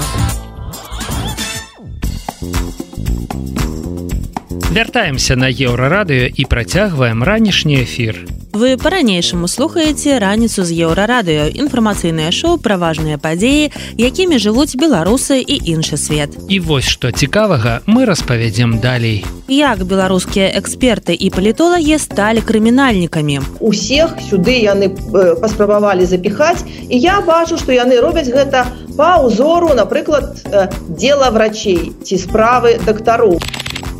Speaker 2: вяртаемся на еўрарадыё і працягваем ранішні эфір
Speaker 1: вы по-ранейшаму слухаеце раніцу з еўрарадыё. Інфармацыйнае шоу пра важныя падзеі якімі жывуць беларусы і іншы свет.
Speaker 2: І вось што цікавага мы распавядзем далей.
Speaker 1: Як беларускія эксперты і палітолагі сталі крымінальнікамі?
Speaker 12: Усех сюды яны паспрабавалі запіхаць і я бачу што яны робяць гэта па ўзору напрыклад дела врачей ці справы дактару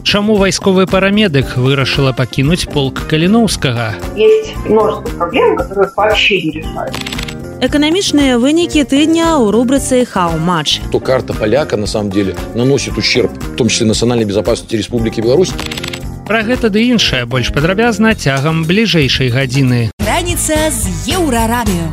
Speaker 2: Чаму вайсковы парамедык вырашыла пакінуць полк каліноўскага
Speaker 13: есть множество проблем которые вообще не решают
Speaker 1: эканамічныя вынікі тыдня ў рубрыцы хау-матч
Speaker 14: то карта поляка на самом деле наносит ущерб в том числе национальной безопасности республики беларусь.
Speaker 2: Про гэта ды іншае больш падрабязна цягам бліжэйшай гадзіны.
Speaker 11: Раніца з еўрарадыё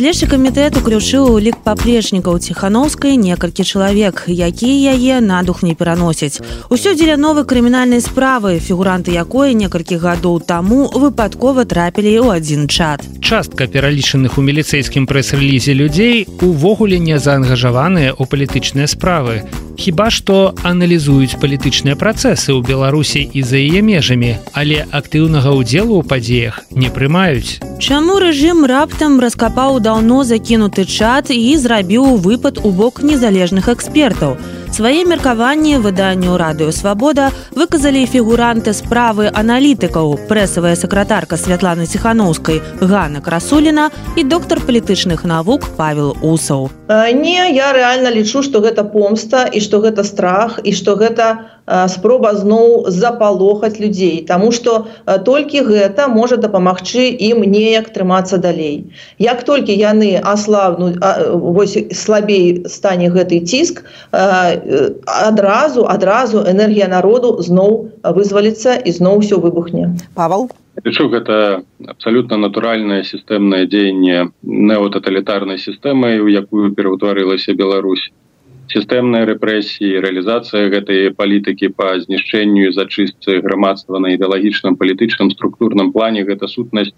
Speaker 1: следчы камітэт уключыў у лік паплечнікаў ціханаўскай некалькі чалавек якія яе надух не пераносяць усё дзеля новай крымінальнай справы. Фігуранты якой некалькі гадоў таму выпадкова трапілі ў адзін чат.
Speaker 2: Частка пералічаных у міліцэйскім прэс-рэлізе людзей увогуле не заангажаваныя ў палітычныя справы хіба што аналізуюць палітычныя працэсы ў беларусі і за яе межамі але актыўнага ўдзелу ў падзеях не прымаюць.
Speaker 1: Чаму рэжым раптам раскапаў даўно закінуты чат і зрабіў выпад у бок незалежных экспертаў свае меркаванні выданню радыё свабода выказалі фігуранты справы аналітыкаў прэсавая сакратарка святланы ціхановскай Гана красуліна і доктар палітычных навук павел усаў.
Speaker 12: Не я реально лічу что гэта помста і что гэта страх і что гэта спроба зноў запалохаць людзей Таму что толькі гэта можа дапамагчы ім неяк трымацца далей. Як толькі яны аславнуць вось слабей стане гэты ціск адразу адразу энергія народу зноў вызваліцца і зноў все выбухне.
Speaker 15: Павал?
Speaker 16: Лічу гэта абсалютна натуральнае сістэмнае дзеянне неотаталітарнай сістэмы у якую пераўтварылася Беларусь сістэмныя рэпрэсіі рэалізацыя гэтай палітыкі па знішчэнню зачыстцы грамадства на ідэалагічным палітычным структурным плане гэта сутнасць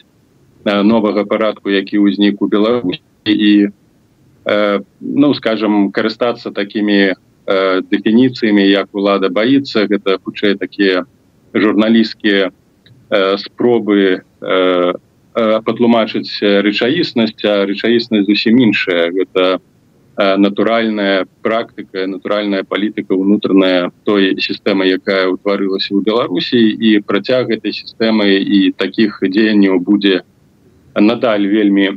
Speaker 16: новага парадку які ўзнік у Беларусі. І э, ну скажем карыстацца такімі э, дэфініцыямі як улада баіцца гэта хутчэй такія журналісцкія э, спробы э, патлумачыць рэчаіснасць а рэчаіснасць зусім іншая. Гэта у натуральная практыка натуральная палітыка унутраная той сістэмы якая ўтварылася ў беларусі і працяг этой сістэмы і таких дзеянняў будзе надаль вельмі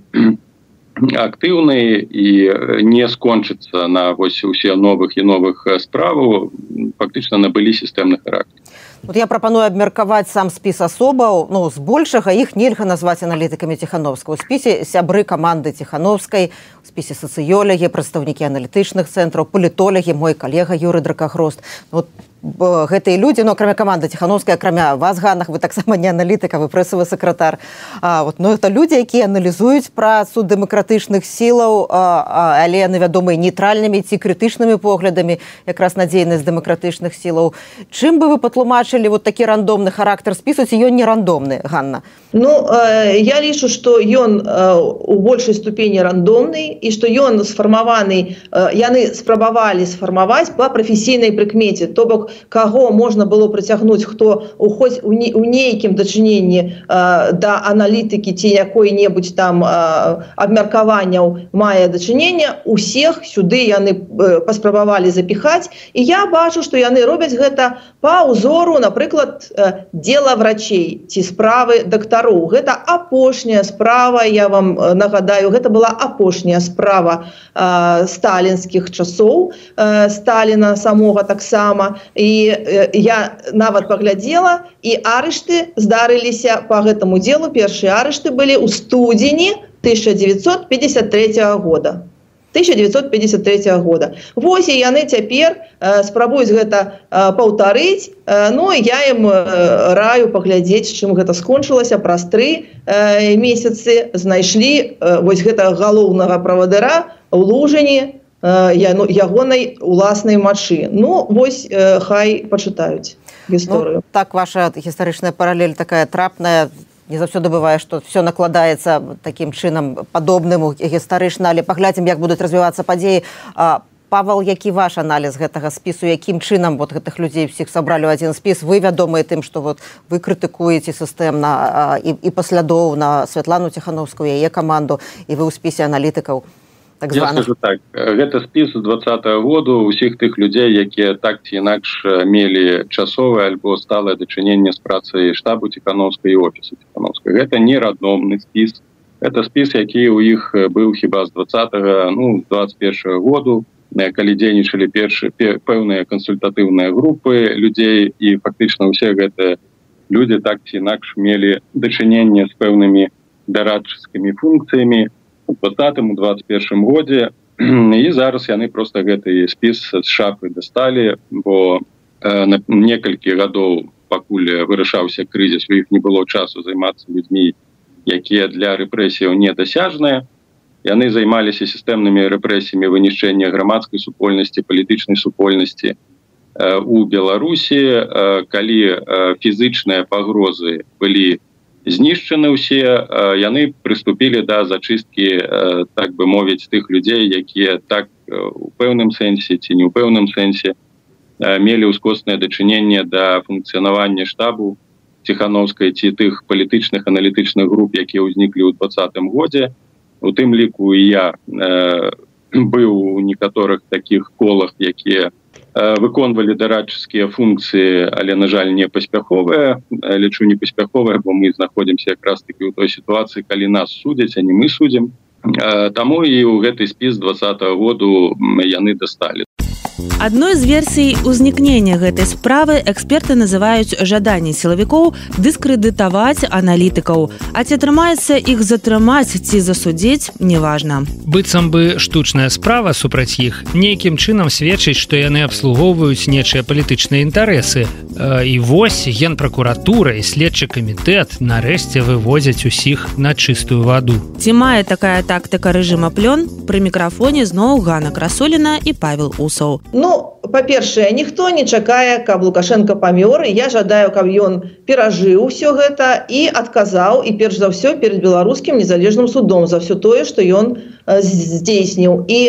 Speaker 16: актыўны і не скончыцца на вось усе новых і новых справаў фактычна набылі сістэмны характер
Speaker 15: Вот я прапаную абмеркаваць сам спіс асобаў ну збольшага іх нельга назваць аналітыкамі ціхановска у спісе сябры каманды ціхановскай у спісе сацыёлягі прадстаўнікі аналітычных цэнтраў палітолягі мой калега юры дракахрост вот гэтыя людзі но ну, акрамя каманды ціхановская акрамя вас ганах вы таксама не аналітыка вы прэсавы сакратар. Вот но ну, это людзі якія аналізуюць працу дэмакратычных сілаў але яны вядомыя нейтральнымі ці крытычнымі поглядамі якраз на дзейнасць дэмакратычных сілаў. Чым бы вы патлумачылі вот такі рандомны характар спісу ці ён не рандомны Ганна?
Speaker 12: Ну э, я лічу што ён э, у большай ступені рандомны і што ён сфармаваны э, яны спрабавалі сфармаваць па прафесійнай прыкмеце. То бок каго можна было прыцягнуць хто уходзь у, не, у нейкім дачыненні э, да аналітыкі ці якой-небудзь там э, абмеркаванняў мае дачынення усех сюды яны э, паспрабавалі запіхаць і я бачу што яны робяць гэта па узору напрыклад э, дела врачей ці справы дактароў гэта апошняя справа я вам э, нагадаю гэта была апошняя справа э, сталінскіх часоў э, сталіна самога таксама. І э, я нават паглядзела і арышты здарыліся по гэтаму делу. Першыя арышты былі ў студзені 1953 года. 1953 года. Вось і яны цяпер э, спрабуюць гэта э, паўтарыць. Э, Ну я ім э, раю паглядзець чым гэта скончылася. Праз тры э, месяцы знайшлі э, вось гэта галоўнага правадыра у лужані ну, ягонай уласнай мачы Ну вось хай пачытаюць гісторыю.
Speaker 15: Ну, так ваша гістарычная паралель такая трапная. Не заўсёды бывае што все накладаецца такім чынам падобным гістарычна але паглядзім як будуць развівацца падзеі. По Павал, які ваш аналіз гэтага спісу? Якім чынам вот гэтых людзей всіх сабралі ў адзін спіс? Вы вядомыя тым што вот вы крытыкуеце сістэмна і, і паслядоўна святлану ціхановскую яе каманду і вы ў спісе аналітыкаў
Speaker 16: так, так гэта спіс два году усіх тых людзей якія так ці інакш мелі часовае альбо сталае дачыненне з працай штабу ціхановскай офісу ціхановскай гэта не радномны спіс. Это спіс які у іх быў хіба з два ну 21 году калі дзейнічалі першы пэўныя кансультатыўныя групы людзей. І фактычна ўсе гэтыя людзі так ці інакш мелі дачыненне з пэўнымі дарадчыцкімі функцыямі двадцатым 21 годзе і зараз яны просто гэты спіс шапы дасталі бо э, некалькі гадоў пакуль вырашаўся крызіс у іх не было часу займацца людзьмі якія для рэпрэсіяў недасяжныя. Яны займаліся сістэмнымі рэпрэсіямі вынішчэння грамадскай супольнасці палітычнай супольнасці э, у беларусі. Э, калі э, фізычныя пагрозы былі знішчаны ўсе яны прыступілі да зачысткі так бы мовіць тых людзей якія так у пэўным сэнсе ці не ў пэўным сэнсе мелі ўскоснае дачыненне да функцыянавання штабу ціхановскай ці тых палітычных аналітычных груп якія ўзніклі ў двадцатым годзе. У тым ліку і я быў у некаторых таких колах якія у выконвалі дарадчыцкія функцыі але на жаль не паспяховыя лічу не паспяховая бо мы знаходзімся якраз таки ў той сітуацыі калі нас судзяць а не мы судзім таму і ў гэты спіс два -го году яны дасталі
Speaker 1: Адной з версій узнікнення гэтай справы эксперты называюць жаданне сілавікоў дыскрэдытаваць аналітыкаў. А ці атрымаецца іх затрымаць ці засудзіць неважна.
Speaker 2: Быццам бы штучная справа супраць іх нейкім чынам сведчыць, што яны абслугоўваюць нечыя палітычныя інтарэсы. І вось генпракуратура і следчы камітэт нарэшце вывозяць усіх на чыстую ваду.
Speaker 1: Ці мае такая тактыка рэжыма плён пры мікрафоне зноў Гана Красоліна і Павел Усаў.
Speaker 12: Ну па-першае ніхто не чакае каб лукашенко памёр. Я жадаю каб ён перажыў все гэта і адказаў і перш за ўсё перед беларускім незалежным судом за все тое что ён здзейсніў. І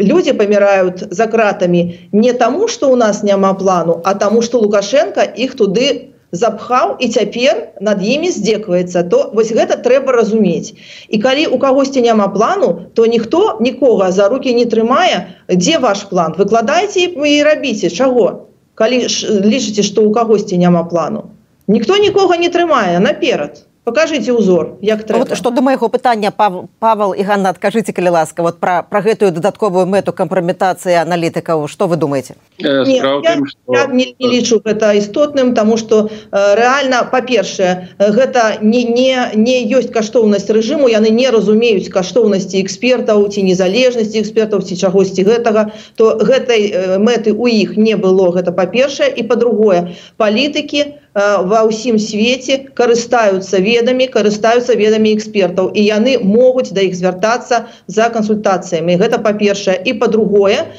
Speaker 12: люди паміраюць за кратамі не таму что у нас няма плану а таму что лукашенко іх туды запхаў і цяпер над імі здзекваецца то вось гэта трэба разумець і калі у кагосьці няма плану то ніхто нікога за руки не трымае дзе ваш план? Выкладайце і рабіце чаго? Калі лічыце што у кагосьці няма плану. Ніхто нікога не трымае наперад покажите узор як
Speaker 15: вот, что до майго пытання павал і Ганна адкажыце калі ласка вот про про гэтую дадатковую мэту кампраметацыі аналітыкаў что вы думаете
Speaker 12: э, не, я, что... я не, не лічу это істотным тому что э, реально по-першае гэта не не не ёсць каштоўнасць рэжыму яны не разумеюць каштоўнасці экспертаў ці незалежнасці экспертаў ці чагосьці гэтага то гэтай мэты у іх не было гэта па-першае. І по-другое палітыкі у ва ўсім свеце карыстаюцца ведамі карыстаюцца ведамі экспертаў. І яны могуць да іх звяртацца за кансультацыямі. Гэта па-першае. І па-другое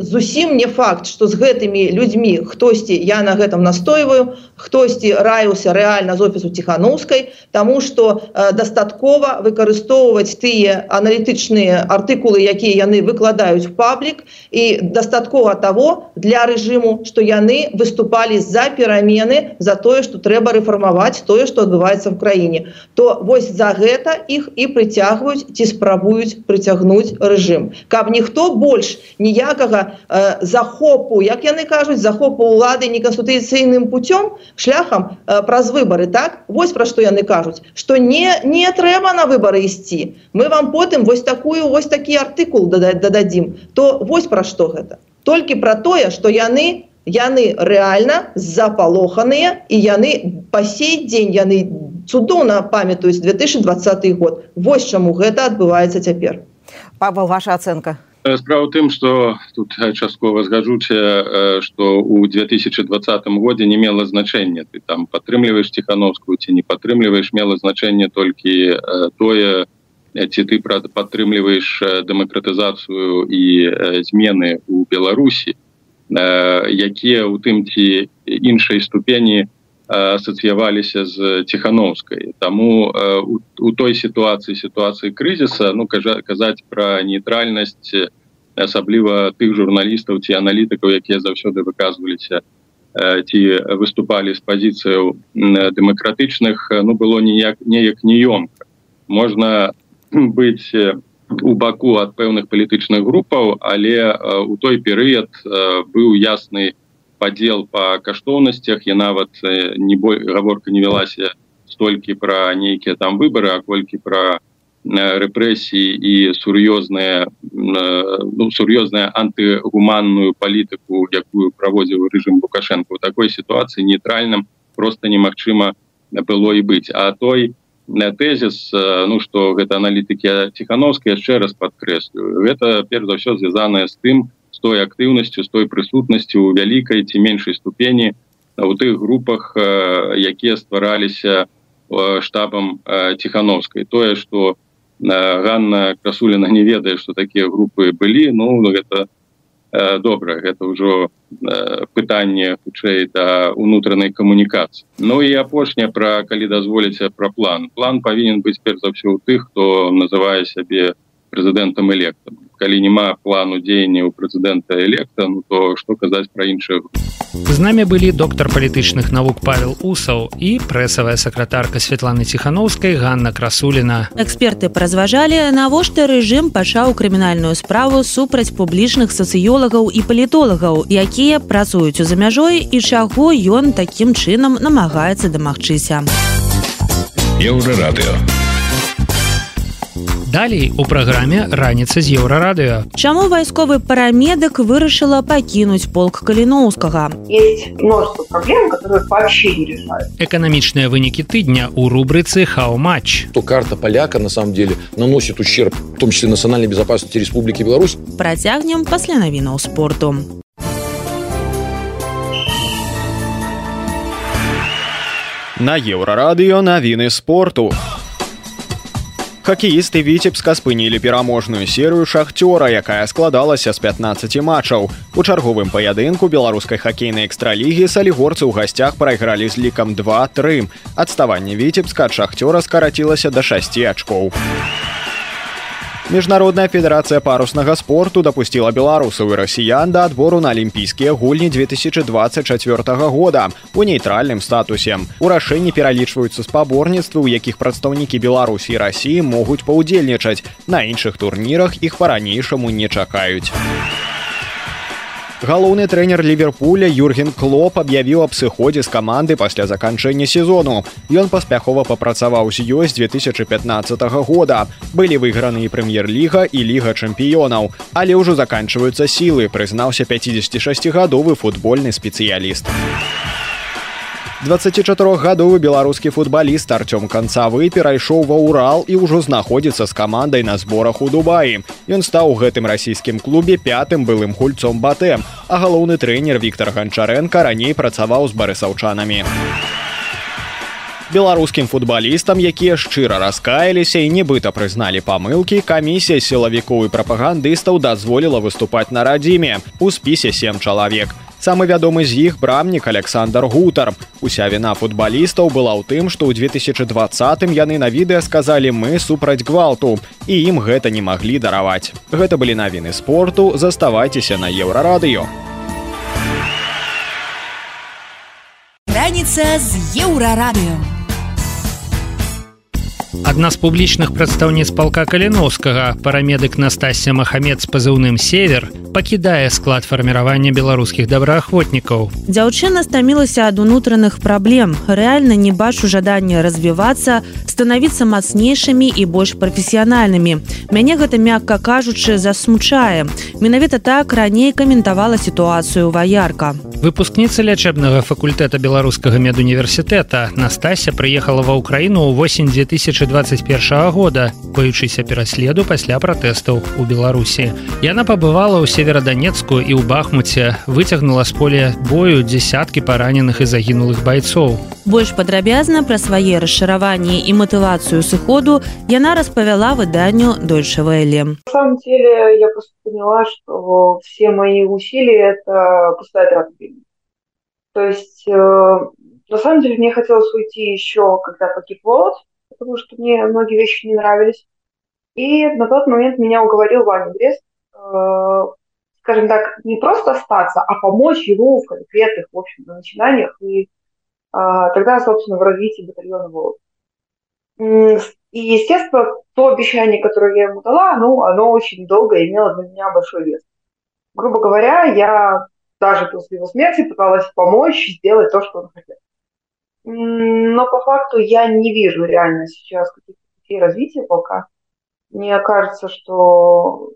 Speaker 12: зусім не факт што з гэтымі людзьмі хтосьці я на гэтым настойваю хтосьці раіўся рэальна з офісу ціхановскай тому что дастаткова выкарыстоўваць тыя аналітычныя артыкулы якія яны выкладаюць паблік і дастаткова того для рэжыму што яны выступалі за перамены за тое что трэба рэфармаваць тое что адбываецца в краіне. То вось за гэта іх і прыцягваюць ці спрабуюць прыцягнуць рэжым. Каб ніхто больш ніякага э, захопу як яны кажуць захопу улады неканстытуцыйным путём шляхам э, праз выборы так? Вось пра што яны кажуць что не не трэба на выборы ісці. Мы вам потым вось такую вось такі артыкул дадаць дададзім. То вось пра што гэта. Толькі пра тое что яны не яны рэальна запалоханыя і яны па сей дзень яны цудоўна памятаюць 2020 год. Вось чаму гэта адбываецца цяпер.
Speaker 15: Павал ваша ацэнка?
Speaker 16: Справа тым что тут часткова згаджуце что у 2020 годзе не мела значэння. Ты там падтрымліваешь ціхановскую ці не падтрымліваеш мела значэнне толькі тое ці ты падтрымліваеш дэмакратызацыю і змены у беларусі якія у тым ці іншай ступені асацыяваліся з ціхановскай. Таму у, у той сітуацыі сітуацыі крызіса ну кажа казаць пра нейтральнасць асабліва тых журналістаў ці аналітыкаў якія заўсёды выказваліся ці выступалі з пазіцыяў дэмакратычных ну было ніяк неяк неёмка можна быць у баку ад пэўных палітычных групаў але у той перыяд быў ясны падзел по каштоўнасцях. Я нават не бой гаворка не вялася столькі пра нейкія там выборы а колькі пра рэпрэсіі і сур'ёзныя ну, сур'ёзная антыгуманную палітыку якую праводзіў рэжым лукашенко у такой сітуацыі нейтральным просто немагчыма было і быць. А той тезіс ну что гэта аналітыкі ціхановскай яшчэ раз подкрэслю гэта перш за ўсё звязаная з тым з той актыўнасцю з той прысутнасцю у вялікай ці меншай ступені у тых групах якія ствараліся штабам ціхановскай тое что Ганна красуліна не ведае что такія групы былі ну гэта добра гэта ўжо пытанне хутчэй да унутранай камунікацыі Ну і апошняе пра калі дазволіце пра план. План павінен быць перш за ўсё у тых хто называе сябе прэзідэнтам электам калі няма плану дзеяння у прэзідэнта электа ну то што казаць пра іншых
Speaker 2: з намі былі доктар палітычных навук павел усаў і прэсавая сакратарка Святланы ціхановскай Ганна красуліна.
Speaker 1: Эксперты празважалі навошта рэжым пачаў крымінальную справу супраць публічных сацыёлагаў і палітолагаў якія працуюць у за мяжой і чаго ён такім чынам намагаецца дамагчыся.
Speaker 10: Еўрарадыо
Speaker 2: Далей у праграме раніца з еўрарадыё.
Speaker 1: Чаму вайсковы парамедык вырашыла пакінуць полк каліноўскага.
Speaker 13: Есть множество проблем, которые вообще не решают.
Speaker 2: Эканамічныя вынікі тыдня ў рубрыцы Хау-матч.
Speaker 14: То карта поляка на самом деле наносит ущерб, в том числе национальной безопасности Республики Беларусь.
Speaker 1: Працягнем пасля навінаў спорту.
Speaker 17: На еўрарадыё навіны спорту. Хакеісты віцебска спынілі пераможную серыю шахцёра, якая складалася з 15 матчаў. У чарговым паядынку беларускай хакейнай экстралігі салігорцы ў гасцях прайгралі з лікам 2-3. Адставанне віцебска ад шахцёра скарацілася да 6 ачкоў. Міжнародная федэрацыя паруснага спорту дапусціла беларусаў і расіян да адбору на алімпійскія гульні 2024 года у нейтральным статусе. У рашэнні пералічваюцца спаборніцтвы, у якіх прадстаўнікі Беларусі і рассіі могуць паўдзельнічаць. На іншых турнірах іх па-ранейшаму не чакаюць. Галоўны трэнер ліверпуля Юрген Клоп аб'явіў аб сыходзе з каманды пасля заканчэння сезону. Ён паспяхова папрацаваў з ёй з 2015 года. Былі выйграны і прэм'ер-ліга і ліга чэмпіёнаў. Але ўжо заканчваюцца сілы, прызнаўся 56гадовы футбольны спецыяліст. 24гадовы беларускі футбаліст Артём канцавы перайшоў ва ўрал і ўжо знаходзіцца з камандай на зборах у Дубаі. Ён стаў у гэтым расійскім клубе пятым былым гульцом батэм, а галоўны трэнер Віктор Ганчаренко раней працаваў з барысаўчанамі. Беларускім футбалістам, якія шчыра раскаяліся і нібыта прызналі памылкі, камісія сілавікоў і прапагандыстаў дазволіла выступаць на радзіме. У спісе сем чалавек самы вядомы з іх брамнік александр гутар. Уся віна футбалістаў была ў тым што ў 2020 яны на відэа сказалі мы супраць гвалту і ім гэта не маглі дараваць. Гэта былі навіны спорту заставайцеся на еўрарадыё.
Speaker 11: Раніца з еўрарадыё
Speaker 2: Адна з публічных прадстаўніц палка каліноўскага парамедык Настасія Махамед з пазыўным север пакідае склад фарміравання беларускіх добраахвотнікаў.
Speaker 1: Дзяўчына стамілася ад унутраных праблем. Рэальна не бачу жадання развівацца, станавіцца мацнейшымі і больш прафесіянальнымі. Мяне гэта мякка кажучы засмучае. Менавіта так раней каментавала сітуацыю ваярка.
Speaker 2: Выпускніца лячэбнага факультэта беларускага медуніверсітэта Настасія прыехала ва ўкраіну ў восень 2021 года, баючыся пераследу пасля пратэстаў у Беларусі. Яна пабывала ў севераданецку і ў бахмуце выцягнула з поля бою дзясяткі параненых і загінулых байцоў.
Speaker 1: Больш падрабязна пра свае расшыраванні і матывацыю сыходу яна распавяла выданню дольшавэлі.
Speaker 13: На самом деле я просто поняла, что все мои усилия это пустая трата То есть, э, на самом деле, мне хотелось уйти еще, когда погиб Волод, потому что мне многие вещи не нравились. И на тот момент меня уговорил Ваня Брест, э, скажем так, не просто остаться, а помочь ему в конкретных, в общем, начинаниях и э, тогда, собственно, в развитии батальона Волод. И, естественно, то обещание, которое я ему дала, ну, оно очень долго имело для меня большой вес. Грубо говоря, я даже после его смерти пыталась помочь сделать то, что он хотел. Но по факту я не вижу реально сейчас каких-то развития полка. Мне кажется, что,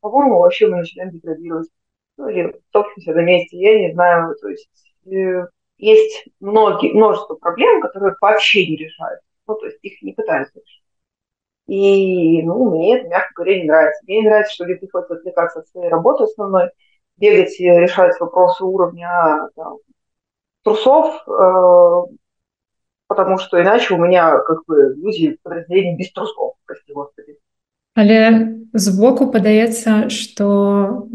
Speaker 13: по-моему, вообще мы начинаем деградировать. Ну, или топчемся на месте, я не знаю. То есть э, есть многие, множество проблем, которые вообще не решаются. Ну, то есть их не пытаются решить. И, ну, мне это, мягко говоря, не нравится. Мне не нравится, что мне приходится отвлекаться от своей работы основной, бегать и решать вопросы уровня там, трусов, э, потому что иначе у меня как бы люди подразделения без трусов, прости господи.
Speaker 18: Але збоку падаецца што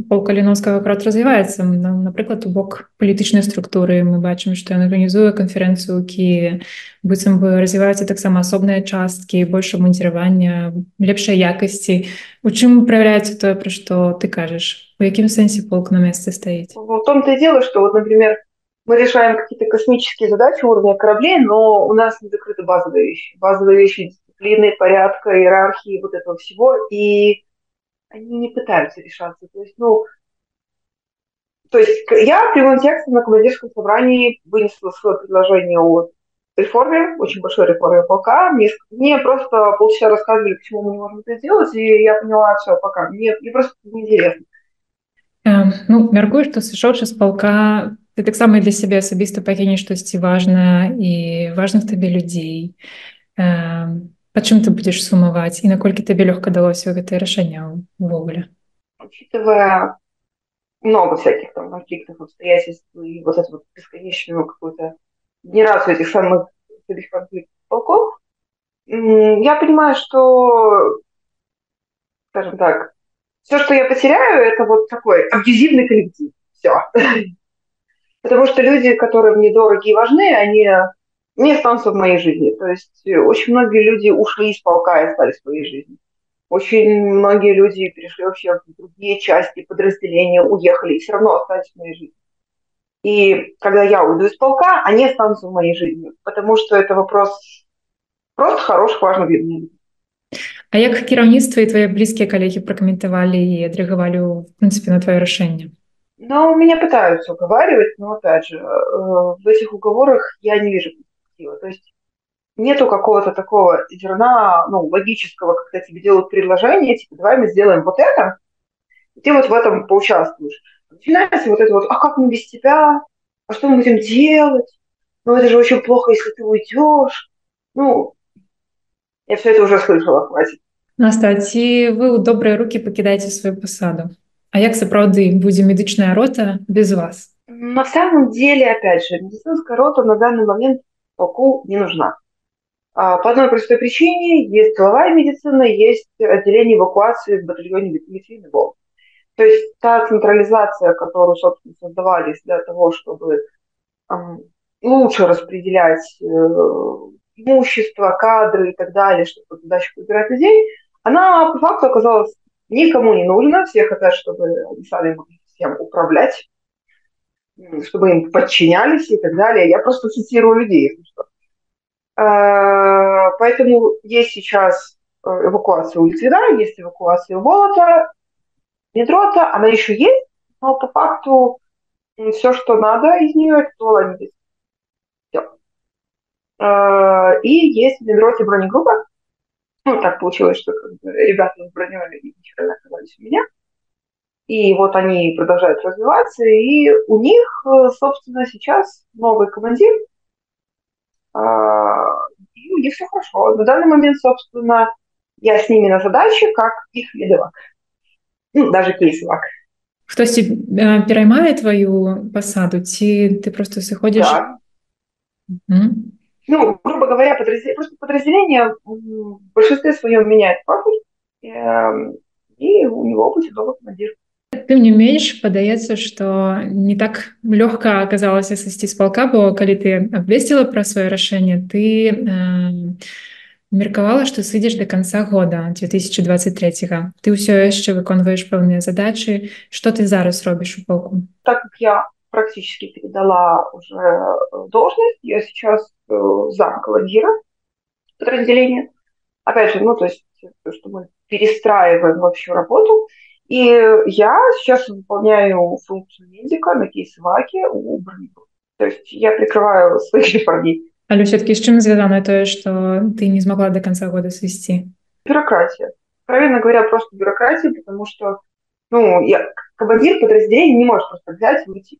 Speaker 18: пол каліновскага крат развіваецца напрыклад у бок палітычнай структуры мы бачым што ён арганізуе канферэнцыю у Киеве быццам бы развіваюцца таксама асобныя часткі больше мунціравання лепшай якасці у чым праяўляецца тое пра што ты кажаш у якім сэнсе полк на месцы стаіць
Speaker 13: в том-то и дело что вот например мы решаем какие-то космические задачи уровня кораблей но у нас не закрыты базовые вещи базовые вещи дисциплины, порядка, иерархии, вот этого всего, и они не пытаются решаться. То есть, ну, то есть я прямым текстом на командирском собрании вынесла свое предложение о реформе, очень большой реформе полка. Мне, мне просто полчаса рассказывали, почему мы не можем это сделать, и я поняла, все, пока. Мне, мне просто неинтересно.
Speaker 18: Э, ну, мяркую, што сышоўшы з палка ты таксама для сябе асабіста пакінеш штосьці важна і важных табе людзей. Э, Па чым ты будзеш сумаваць і наколькі табе лёгка далося гэтае рашэнне увогуле
Speaker 13: учитывая много всяких там конфликтов обстоятельств и вот эту вот бесконечную какую-то генерацию этих самых этих конфликтов полков я понимаю что скажем так все что я потеряю это вот такой абьюзивный коллектив все потому что люди которые мне дороги и важны они не останутся в моей жизни. То есть э, очень многие люди ушли из полка и остались в своей жизни. Очень многие люди перешли вообще в другие части подразделения, уехали и все равно остались в моей жизни. И когда я уйду из полка, они останутся в моей жизни, потому что это вопрос просто хороших, важных людей.
Speaker 18: А як кіраўніцтва і твои блізкія калегі пракаментавалі і адрэагавалі в прынцыпе на твоё рашэнне
Speaker 13: Ну, меня пытаются уговаривать, но опять же, э, в этих уговорах я не вижу перспектива. То есть нету какого-то такого зерна, ну, логического, когда тебе делают предложение, типа, давай мы сделаем вот это, и ты вот в этом поучаствуешь. Начинается вот это вот, а как мы без тебя? А что мы будем делать? Ну, это же очень плохо, если ты уйдешь. Ну, я все это уже слышала, хватит.
Speaker 18: Наста, ці вы ў добрыя рукі пакідаеце сваю пасаду. А як сапраўды будзе медычная рота без вас?
Speaker 13: На самом деле, опять же, медицинская рота на данный момент полку не нужна. А, по одной простой причине есть тыловая медицина, есть отделение эвакуации в батальоне Волк. То есть та централизация, которую, собственно, создавались для того, чтобы лучше распределять э, имущество, кадры и так далее, чтобы по задачах выбирать людей, она по факту оказалась никому не нужна. Все хотят, чтобы они сами могли всем управлять чтобы им подчинялись и так далее. Я просто цитирую людей. А, поэтому есть сейчас э, эвакуация у Литвина, есть эвакуация Волота, Медрота, она еще есть, но по факту все, что надо из нее, это. Все. А, и есть в Медроте бронегруппа. Ну, так получилось, что как бы, ребята с броней ничего оказались у меня. И вот они продолжают развиваться, и у них, э, собственно, сейчас новый командир, а, и у них все хорошо. На данный момент, собственно, я с ними на задаче, как их лидовак. Ну, даже кейсовак.
Speaker 18: Хтось э, пераймае твою посаду, ці ты просто сыходишь?
Speaker 13: Да. Mm. Ну, грубо говоря, подразделение, просто подразделение в большинстве своем меняет профиль, и у него будет новый командир.
Speaker 18: тым не менш падаецца что не так лёгка аказалася сысці з палка бо калі ты абвесціла пра сваё рашэнне ты э, меркавала что сыдзеш до конца года 2023 ты ўсё яшчэ выконваешь пэўныя задачи. Что ты зараз робіш у полку?
Speaker 13: Так как я практически передала уже э, должность я сейчас зам командира подразделения опять же ну то есть что мы перестраиваем вообще работу и И я сейчас выполняю функцию медика на кейсваке у броневых. То есть я прикрываю своих парней.
Speaker 18: Але все-таки с чем связано то, что ты не смогла до конца года свести?
Speaker 13: Бюрократия. Правильно говоря, просто бюрократия, потому что ну, я, командир подразделения не может просто взять и уйти.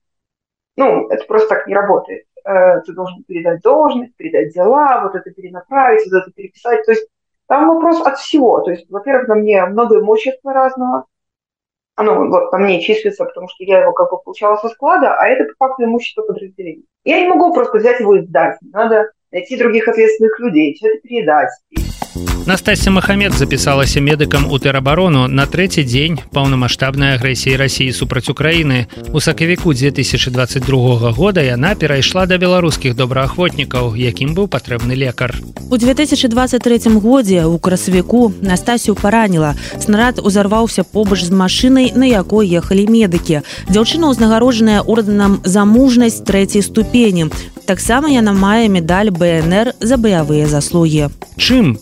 Speaker 13: Ну, это просто так не работает. Э, ты должен передать должность, передать дела, вот это перенаправить, вот это переписать. То есть там вопрос от всего. То есть, во-первых, на мне много имущества разного, оно вот по мне числится, потому что я его как бы получала со склада, а это по факту имущество подразделения. Я не могу просто взять его и сдать. Надо найти других ответственных людей, все это передать.
Speaker 2: Настасья Махамед запісалася медыкам у тэрабарону на трэці дзень паўнамасштабнай агрэсіі рассіі супраць Украіны. У сакавіку 2022 года яна перайшла да беларускіх добраахвотнікаў, якім быў патрэбны лекар.
Speaker 1: У 2023 годзе у красавіку Настасію параніла. Снарад узарваўся побач з машынай, на якой ехалі медыкі. Дзяўчына ўзнагароджаная ордэнам за мужнасць трэцяй ступені. Таксама яна мае медаль БНР за баявыя заслугі.
Speaker 2: Чым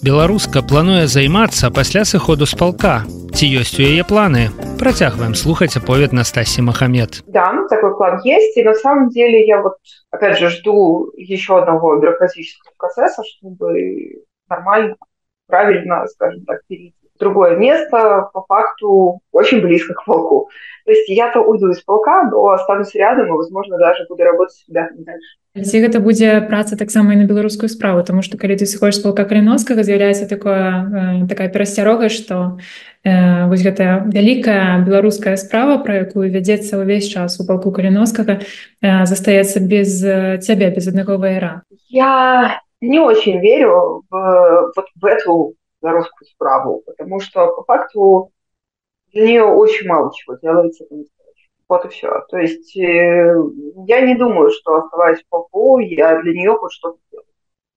Speaker 2: беларуска плануе займацца пасля сыходу з палка? Ці ёсць у яе планы? Процягваем слухаць аповед Настасьи Махамед.
Speaker 13: Да, такой план есть. И на самом деле я вот, опять же, жду еще одного бюрократического процесса, чтобы нормально, правильно, скажем так, перейти другое место, по факту очень близко к полку. То есть я-то уйду из полка, но останусь рядом и, возможно, даже буду работать с ребятами дальше.
Speaker 18: Ці гэта будзе праца таксама і на беларускую справу тому что калі ты сыходишь з палка каліноскага з'яўляецца такое э, такая перасцярога что э, вось гэтая вялікая беларуская справа про якую вядзецца ўвесь час у палку каліноскага э, застаецца без э, цябе без аднаго вайра
Speaker 13: я не очень верю в, вот в эту белорусскую справу потому что по факту для нее очень мало чего делается вот и все. То есть э, я не думаю, что оставаясь в полку, я для нее хоть что-то делаю.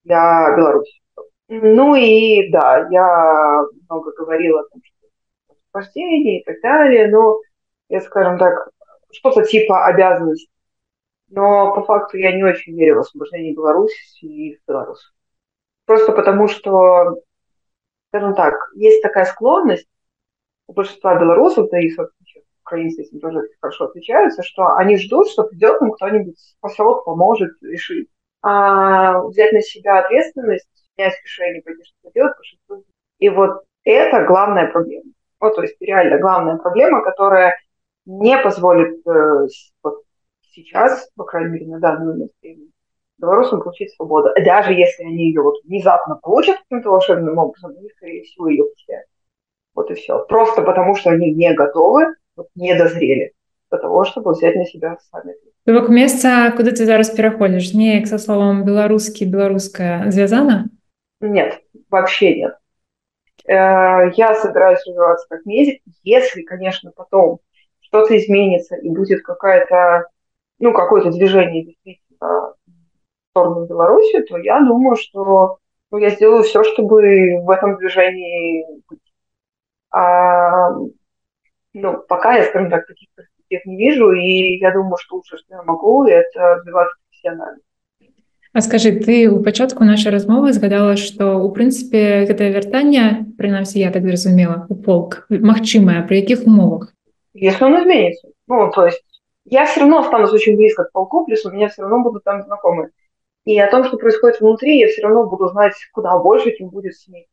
Speaker 13: Для Беларуси. Ну и да, я много говорила о том, что освобождение и так далее, но я, скажем так, что-то типа обязанность. Но по факту я не очень верю в освобождение Беларуси и белорусов. Просто потому что, скажем так, есть такая склонность у большинства белорусов, да и, собственно, украинцы этим тоже хорошо отличаются, что они ждут, что придет им кто-нибудь спасет, поможет, решит. А взять на себя ответственность, снять решение, пойти что-то делать, и вот это главная проблема. Вот, то есть реально главная проблема, которая не позволит э, вот сейчас, по крайней мере, на данный момент времени, белорусам получить свободу. Даже если они ее вот внезапно получат каким-то волшебным образом, они, скорее всего, ее потеряют. Вот и все. Просто потому, что они не готовы не дозрели для того, чтобы взять на себя сами.
Speaker 18: Бок месца куды ты зараз пераходзіш неяк со словом беларускі беларуская звязана
Speaker 13: нет вообще нет э, я собираюсь развиваться как медик если конечно потом что-то изменится и будет какая-то ну какое-то движение действительно сторону Беларуси то я думаю что ну, я сделаю все чтобы в этом движении быть а ну, пока я, скажем так, таких перспектив не вижу, и я думаю, что лучше, что я могу, это развиваться профессионально.
Speaker 18: А скажи, ты у пачатку нашай размовы згадала, што у прынцыпе гэтае вяртанне, прынамсі я так зразумела, у полк магчымае, при якіх умовах?
Speaker 13: Если он изменится. Ну, то есть я все равно останусь очень близко к полку, плюс у меня все равно будут там знакомые. И о том, что происходит внутри, я все равно буду знать куда больше, чем будет с ней.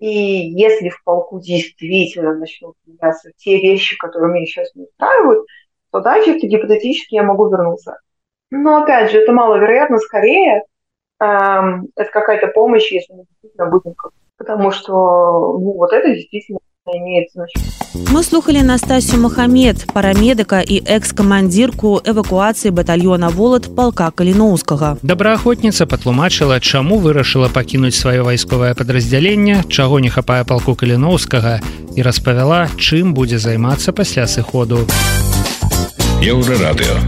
Speaker 13: И если в полку действительно начнут меняться те вещи, которые меня сейчас не устраивают, то да, чисто гипотетически я могу вернуться. Но опять же, это маловероятно, скорее эм, это какая-то помощь, если мы действительно будем потому что ну, вот это действительно имеет значение.
Speaker 1: Мы слухали Настасью Махамед, парамедыка і экс-камандзірку эвакуацыі батальёна волат палка каліноўскага.
Speaker 2: Добраахвотніца патлумачыла, чаму вырашыла пакінуць сваё вайсковае падраздзяленне, чаго не хапае палку каліноўскага і распавяла, чым будзе займацца пасля сыходу.
Speaker 10: Еўрарадыё.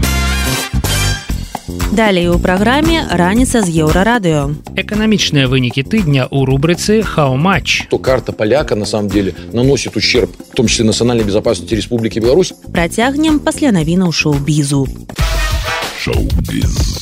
Speaker 1: Далей у праграме раніца з еўрарадыё.
Speaker 2: Эканамічныя вынікі тыдня ў рубрыцы хау-матч.
Speaker 14: То карта поляка на самом деле наносит ущерб, в том числе национальной безопасности Республики Беларусь.
Speaker 1: Працягнем пасля навінаў шоу-бізу.
Speaker 10: Шоу-біз.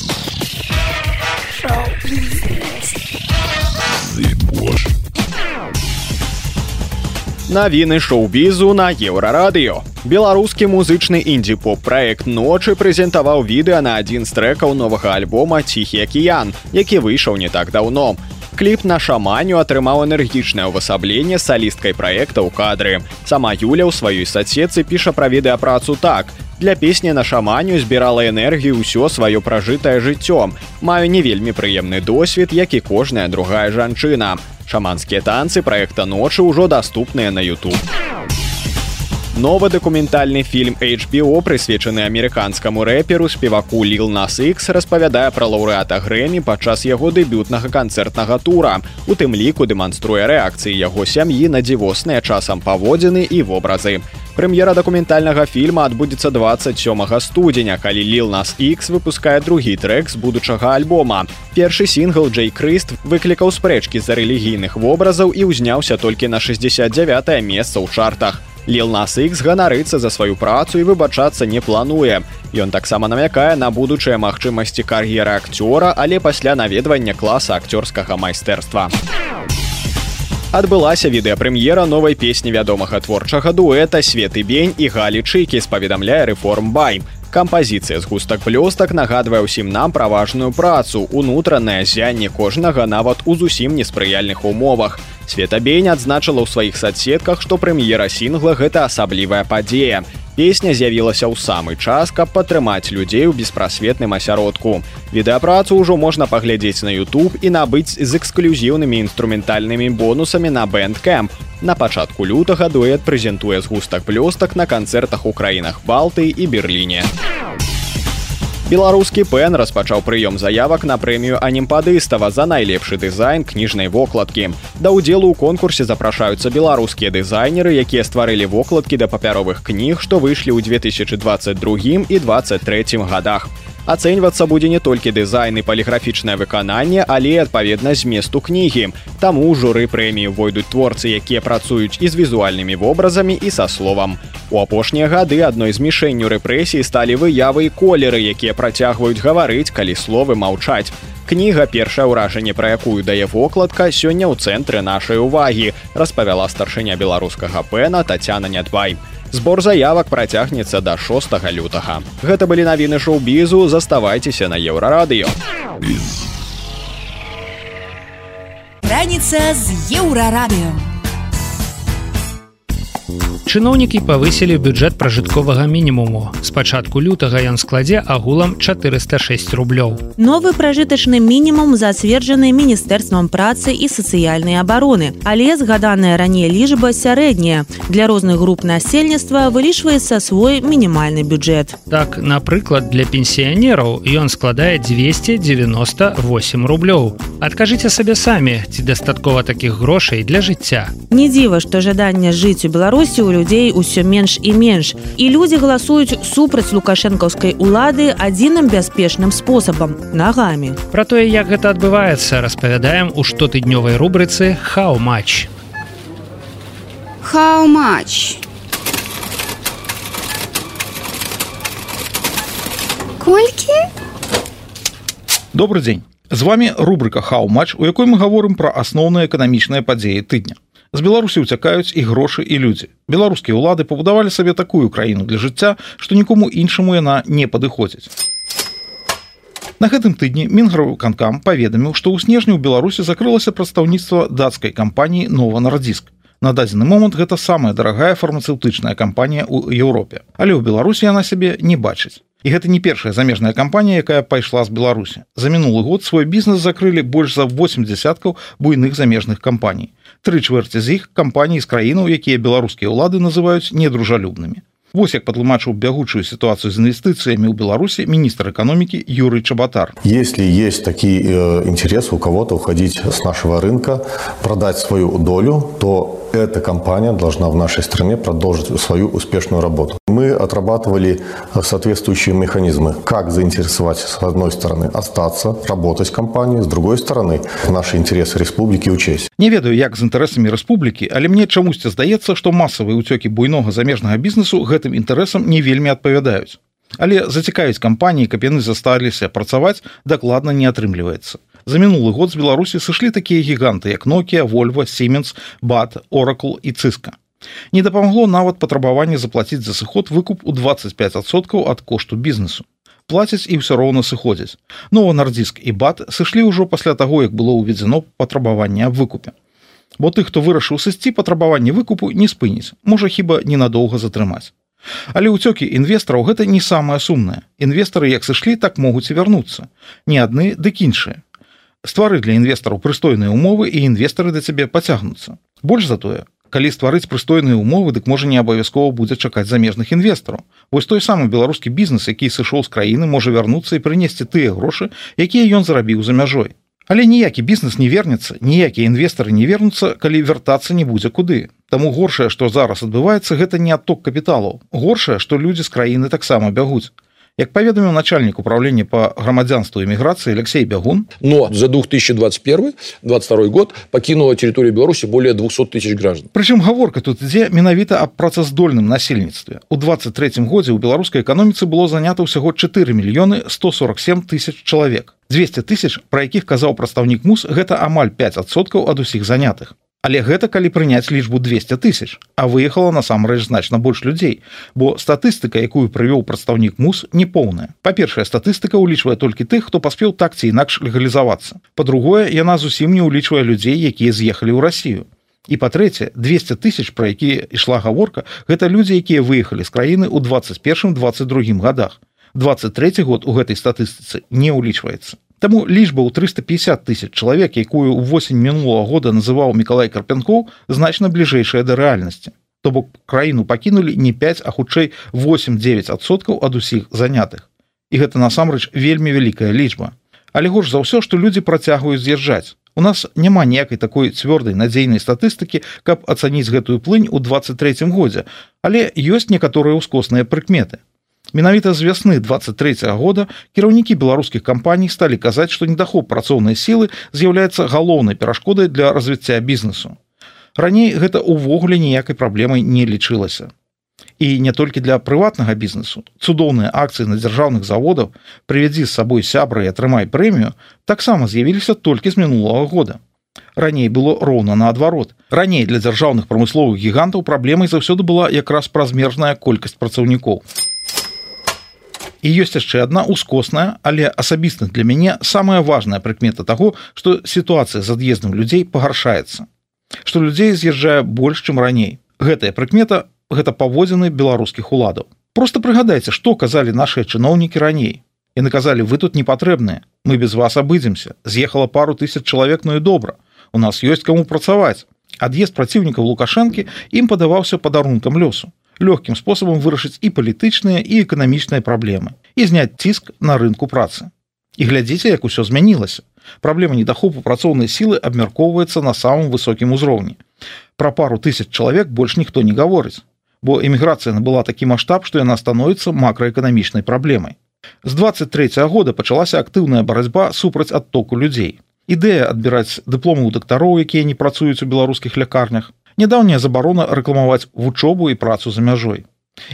Speaker 17: Навіны шоу-бізу на еўрарадыё. Беларускі музычны індзі-поп праект ночы прэзентаваў відэа на адзін з трэкаў новага альбома ціхі акіян, які выйшаў не так даўно. Кліп на шаманю атрымаў энергічнае ўвасабленне салісткай праекта ў кадры. Сама Юля ў сваёй садсетцы піша пра відэапрацу так. Для песні на шаманю збірала энергію ўсё сваё пражытае жыццё. Маю не вельмі прыемны досвед, як і кожная другая жанчына. Шаманскія танцы праекта ночы ўжо даступныя на YouTube. Новы дакументальны фільм HBO прысвечаны амерыканскаму рэперу спеваку лил нас X распавядае пра лаўрэата грэмі падчас яго дэбютнага канцэртнага тура у тым ліку дэманструе рэакцыі яго сям'і на дзівосныя часам паводзіны і вобразы. Прэм'ера дакументальнага фільма адбудзецца 27 студзеня калі лил нас X выпускае другі трек з будучага альбома. Першы сінгл Джей крыст выклікаў спрэчкі з-за рэлігійных вобразаў і ўзняўся толькі на 69 месца ў чартах Лил нас X ганарыцца за сваю працу і выбачацца не плануе. Ён таксама намякае на будучыя магчымасці кар'еры акцёра, але пасля наведвання класа акцёрскага майстэрства. Адбылася відэапрэм'ера новай песні вядомага творчага дуэта светы бень і галі чыкі спаведамляе рэформ бай. Кампазіцыя з густак плёстак нагадвае ўсім нам пра важную працу, унутранае зянне кожнага нават у зусім неспрыяльных умовах. Светабень адзначыла ў сваіх садсетках, што прэм'ера сінгла гэта асаблівая падзея. Песня з'явілася ў самы час, каб падтрымаць людзей у беспрасветным асяродку. Відэапрацу ўжо можна паглядзець на YouTube і набыць з эксклюзіўнымі інструментальнымі бонусамі на бэндкэмп. На пачатку лютага дуэт прэзентуе згустак плёстак на канцэртах у краінах Балты і Берліне. Беларускі пэн распачаў прыём заявак на прэмію анімпадыстава за найлепшы дызайн кніжнай вокладкі. Да ўдзелу ў конкурсе запрашаюцца беларускія дызайнеры, якія стварылі вокладкі да папяровых кніг, што выйшлі ў 2022 і 2023 годах ацэньвацца будзе не толькі дызайн і паліграфічнае выкананне але адпаведна зместу кнігі таму журы прэміі войдуць творцы якія працуюць і з візуальнымі вобразамі і са словам. У апошнія гады адной з мішэнню рэпрэсій сталі выявы і колеры якія працягваюць гаварыць калі словы маўчаць. Кніга першае ўражанне пра якую дае вокладка сёння ў цэнтры нашай увагі распавяла старшыня беларускага пэна татяна нядбай Збор заявак працягнецца да 6 лютага. Гэта былі навіны шоу-бізу, заставайцеся на еўрарадыё.
Speaker 11: Раніца з еўрарадыё
Speaker 2: чыноўнікі павысілі бюджэт пражытковага мінімуму. З пачатку лютага ён складзе агулам 406 рублёў.
Speaker 1: Новы пражытачны мінімум зацверджаны міністэрствам працы і сацыяльнай абароны. Але згаданая раней лічба сярэдняя. Для розных груп насельніцтва вылічваецца свой мінімальны бюджэт.
Speaker 2: Так напрыклад для пенсіянераў ён складае 298 рублёў. Адкажыце сабе самі ці дастаткова такіх грошай для жыцця?
Speaker 1: Не дзіва што жаданне жыць у беларусі у людзей людзей усё менш і менш. І людзі галасуюць супраць лукашэнкаўскай улады адзіным бяспечным спосабам нагамі.
Speaker 2: Про тое як гэта адбываецца распавядаем у штотыднёвай рубрыцы хау матч
Speaker 19: хау матч колькі?
Speaker 20: Добрый дзень з вами рубрика хау матч у якой мы гаворым пра асноўныя эканамічныя падзеі тыдня з беларусі уцякаюць і грошы і людзі. Беларускія ўлады пабудавалі сабе такую краіну для жыцця што нікому іншаму яна не падыходзіць. На гэтым тыдні мінгравы канкам паведаміў што ў снежні ў беларусі закрылася прадстаўніцтва дацкай кампаніі нова нарадзіск на дадзены момант гэта самая дарагая фармацэўтычная кампанія ў еўропе. Але ў беларусі яна сябе не бачыць. І гэта не першая замежная кампанія якая пайшла з беларусі. За мінулы год свой бізнес закрылі больш за 8 десяткаў буйных замежных кампаній тры чвэрці з іх кампаній з краінаў якія беларускія ўлады называюць недружалюбнымі. Вось як падлумачыў бягучую ситуацию з інвестыцыямі ў беларусі міністр экономики юрый чабатар.
Speaker 21: Если есть такие э, интересы у кого-то уходить с нашего рынка продать свою долю то эта компания должна в нашей стране продолжить свою успешную работу. Мы отрабатывали соответствующие механизмы, как заинтересовать, с одной стороны, остаться, работать в компании, с другой стороны, наши интересы республики учесть.
Speaker 20: Не ведаю, як з інтарэсамі рэспублікі, але мне чамусьці здаецца, што масавыя ўцёкі буйнога замежнага бізнесу гэтым інтарэсам не вельмі адпавядаюць. Але зацікавіць кампаніі, каб яны засталіся працаваць, дакладна не атрымліваецца. За мінулы год з беларусі сышлі такія гіганты як нокія вольва сіменс бат оракул і цыска не дапамагло нават патрабаванне заплаціць за сыход выкуп у 25соткаў ад кошту бізнесу. Плацяць і ўсё роўна сыходзяць. Нова нардзіск і бат сышлі ўжо пасля таго як было ўведзено патрабаванне аб выкупе. Бо тых хто вырашыў сысці патрабаванне выкупу не спыніць можа хіба ненадоўга затрымаць. Але ўцёкі інвестараў гэта не самае сумнае. Інвестары як сышлі, так могуць і вярнуцца. Не адны, дык іншыя ствары для інвестараў прыстойныя умовы і інвестары да цябе пацягнуцца больш за тое калі стварыць прыстойныя умовы дык можа не абавязкова будзе чакаць замежных інвестараў вось той самы беларускі бізнес які сышоў з краіны можа вярнуцца і прынесці тыя грошы якія ён зарабіў за мяжой. Але ніякі бізнес не вернецца ніякія інвестары не вернуцца калі вяртацца не будзе куды. Таму горшае што зараз адбываецца гэта не адток капіталаў. Горшае што людзі з краіны таксама бягуць Як паведаміў начальнік управлення по грамадзянству эміграцыі Алексей Бягун
Speaker 14: но за 2021 22 год покинула территорию Беларуси более 200 тысяч граждан.
Speaker 20: Прычым гаворка тут ідзе менавіта аб працаздольным насельніцтве. У 23 годзе у беларускай эканоміцы было занята ўсяго 4 мільёны 147 тысяч чалавек. 200 тысяч пра якіх казаў прадстаўнік мус гэта амаль 5соткаў ад усіх занятых Але гэта калі прыняць лічбу 200 тысяч а выехала насамрэч значна больш людзей бо статыстыка якую прывёў прадстаўнік мус не поўная па-першая статыстыка ўлічвае толькі тых хто паспеў так ці інакш легалізавацца. Па-другое яна зусім не ўлічвае людзей якія з'ехалі ў Росію і па-трэцяе 200 тысяч пра якія ішла гаворка гэта людзі якія выехалі з краіны ў 21 22 годах. 23 год у гэтай статыстыцы не ўлічваецца Таму лічба ў 350 тысяч чалавек, якую ў восень мінулого года называў Миколай Карпянкоў значна бліжэйшая да рэальнасці. То бок краіну пакінулі не 5, а хутчэй 8-9соткаў ад усіх занятых. І гэта насамрэч вельмі вялікая лічба. Але горш за ўсё, што людзі працягваюць з'язджаць. У нас няма ніякай такой цвёрдай надзейнай статыстыкі, каб ацаніць гэтую плынь у 23 годзе, але ёсць некаторыя ўскосныя прыкметы. Менавіта з вясны 23 -го года кіраўнікі беларускіх кампаній сталі казаць, што недахоп працоўнай сілы з'яўляецца галоўнай перашкодай для развіцця бізнесу. Раней гэта ўвогуле ніякай праблемай не лічылася. І не толькі для прыватнага бізнесу цудоўныя акцыі на дзяржаўных заводаў прывядзі з сабой сябра і атрымай прэмію таксама з'явіліся толькі з мінулого года. Раней было роўна наадварот. Раней для дзяржаўных прамысловых гігантаў праблемай заўсёды была якраз празмерная колькасць працаўнікоў і ёсць яшчэ одна ускосная але асабістых для мяне самая важная прыкмета того что сітуацыя з ад'ездам людзей пагаршаецца что людзей з'язджае больш чым раней. Гэтая прыкмета гэта паводзіны беларускіх уладаў. Просто прыгадайце что казалі наши чыноўнікі раней. І наказалі вы тут не патрэбныя мы без вас абыдземся з'ехала пару тысяч чалавек ну і добра у нас ёсць каму працаваць ад'езд праціўнікаў лукашэнкі ім падаваўся падарункам лёсу лёгкім спосабам вырашыць і палітычныя і эканамічныя праблемы і зняць ціск на рынку працы. І глядзіце, як усё змянілася. Праблема недахопу працоўнай сілы абмяркоўваецца на самым высокім узроўні. Пра пару тысяч чалавек больш ніхто не гаворыць, бо эміграцыя набыла такі маштаб, што яна становіцца макраэканамічнай праблемай. З 23 -го года пачалася актыўная барацьба супраць адтоку людзей. Ідэя адбіраць дыпломы ў дактароў, якія не працуюць у беларускіх лякарнях, нядаўняя забарона рэкламаваць вучобу і працу за мяжой.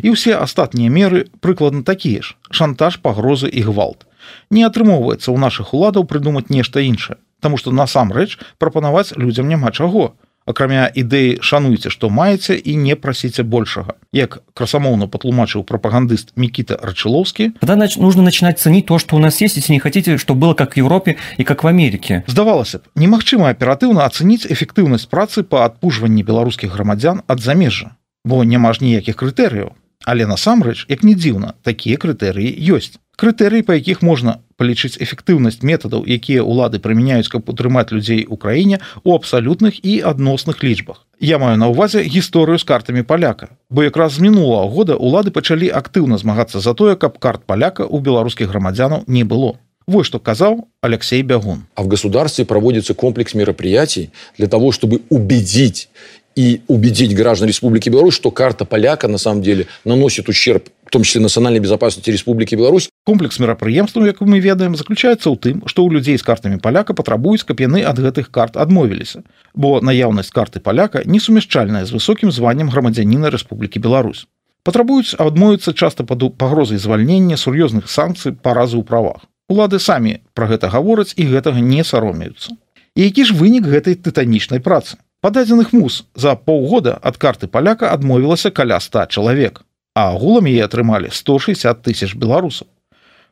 Speaker 20: І ўсе астатнія меры прыкладна такія ж шантаж пагрозы і гвалт. Не атрымоўваецца ў нашых уладаў прыдумаць нешта іншае, Таму што насамрэч прапанаваць людзям няма чаго. Акрамя ідэі шануйце, што маеце і не прасіце большага. Як красамоўна патлумачыў прапагандыст Мікіта Рачылоўскі,
Speaker 22: Тогда нужно начинать ценить то, что у нас есть, если не хотите, чтобы было как в Европе и как в Америке.
Speaker 20: Здавалася б, немагчыма аператыўна ацаніць эфектыўнасць працы па адпужванні беларускіх грамадзян ад замежжа, бо няма ж ніякіх крытэрыяў. Але насамрэч, як не дзіўна, такія крытэрыі ёсць крытэрыі па якіх можна палічыць эфектыўнасць метадаў якія ўлады прымяняюць каб утрымаць людзей у краіне у абсалютных і адносных лічбах я маю на ўвазе гісторыю з картамі паляка бо якраз з мінулого года улады пачалі актыўна змагацца за тое каб карт паляка у беларускіх грамадзянаў не было Вот что казал Алексей Бягун.
Speaker 14: А в государстве проводится комплекс мероприятий для того, чтобы убедить и убедить граждан Республики Беларусь, что карта поляка на самом деле наносит ущерб том числе национальной безопасности Республики Беларусь.
Speaker 20: Комплекс мерапрыемстваў, як мы ведаем, заключаецца ў тым, што ў людзей з картамі паляка патрабуюць, каб яны ад гэтых карт адмовіліся, бо наяўнасць карты паляка несумяшчальная з высокім званнем грамадзяніна Рэспублікі Беларусь. Патрабуюць адмовіцца часта пад пагрозай звальнення сур'ёзных санкцый па разу ў правах. Улады самі пра гэта гавораць і гэтага не саромеюцца. І які ж вынік гэтай тытанічнай працы? Пададзеных мус за паўгода ад карты паляка адмовілася каля 100 чалавек а агулам яе атрымалі 160 тысяч беларусаў.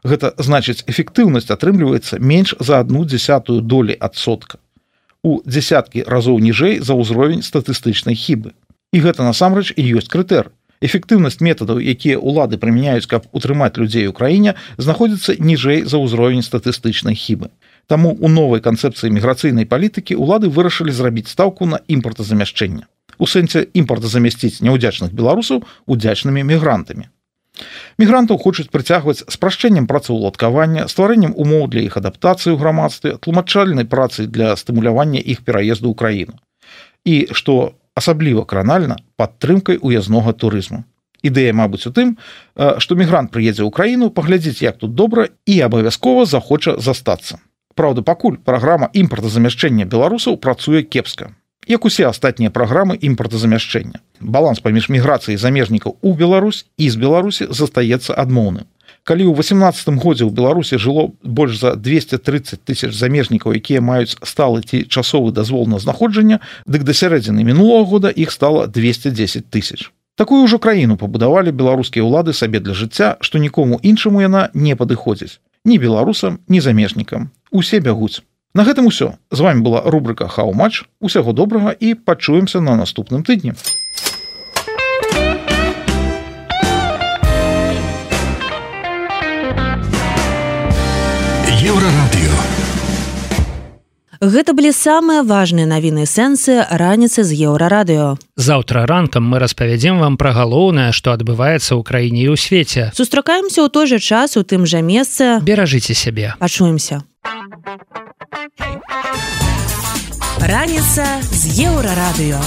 Speaker 20: Гэта значыць эфектыўнасць атрымліваецца менш за одну десятую долі адсотка. У десяткі разоў ніжэй за ўзровень статыстычнай хібы. І гэта насамрэч і ёсць крытэр. Эфектыўнасць метадаў, якія ўлады прымяняюць, каб утрымаць людзей у краіне, знаходзіцца ніжэй за ўзровень статыстычнай хібы. Таму у новай канцэпцыі міграцыйнай палітыкі ўлады вырашылі зрабіць стаўку на імпартазамяшчэнне. у сэнсе імпорта замясціць няўдзячных беларусаў удзячнымі мігрантамі. Мігрантаў хочуць прыцягваць спрашчэннем працаўладкавання стварэннем умоў для іх адаптацыі ў грамадстве тлумачальнай працы для стымулявання іх пераезду ў краіну. І што асабліва кранальна падтрымкай уязнога турызму. Ідэя мабыць у тым што мігрант прыедзе ў краіну паглядзець як тут добра і абавязкова захоча застацца Праўда пакуль праграма імпартазамяшчэння беларусаў працуе кепска як усе астатнія праграмы імпартазамяшчэння. Баланс паміж міграцыяй замежнікаў у Беларусь і з беларусі застаецца адмоўным. Калі ў 18 годзе ў беларусі жыло больш за 230 тысяч замежнікаў якія маюць сталы ці часовы дазвол на знаходжанне дык да сярэдзіны мінулого года іх стала 210 тысяч. Такую ўжо краіну пабудавалі беларускія ўлады сабе для жыцця што нікому іншаму яна не падыходзіць ні беларусам ні замежнікам. Усе бягуць. На гэтым усё. З вами была рубрика хау-матч усяго добрага і пачуемся на наступным тыдні.
Speaker 10: Еўрарадыё
Speaker 1: Гэта былі самыя важныя навіны сэнсы раніцы з еўрарадыё.
Speaker 2: Заўтра ранкам мы распавядзем вам пра галоўнае, што адбываецца ў краіне і ў свеце.
Speaker 1: Сустракаемся ў той жа час у тым жа месцы,
Speaker 2: беражыце сябе.
Speaker 1: Пачуемся. Раніца з еўрарадыё.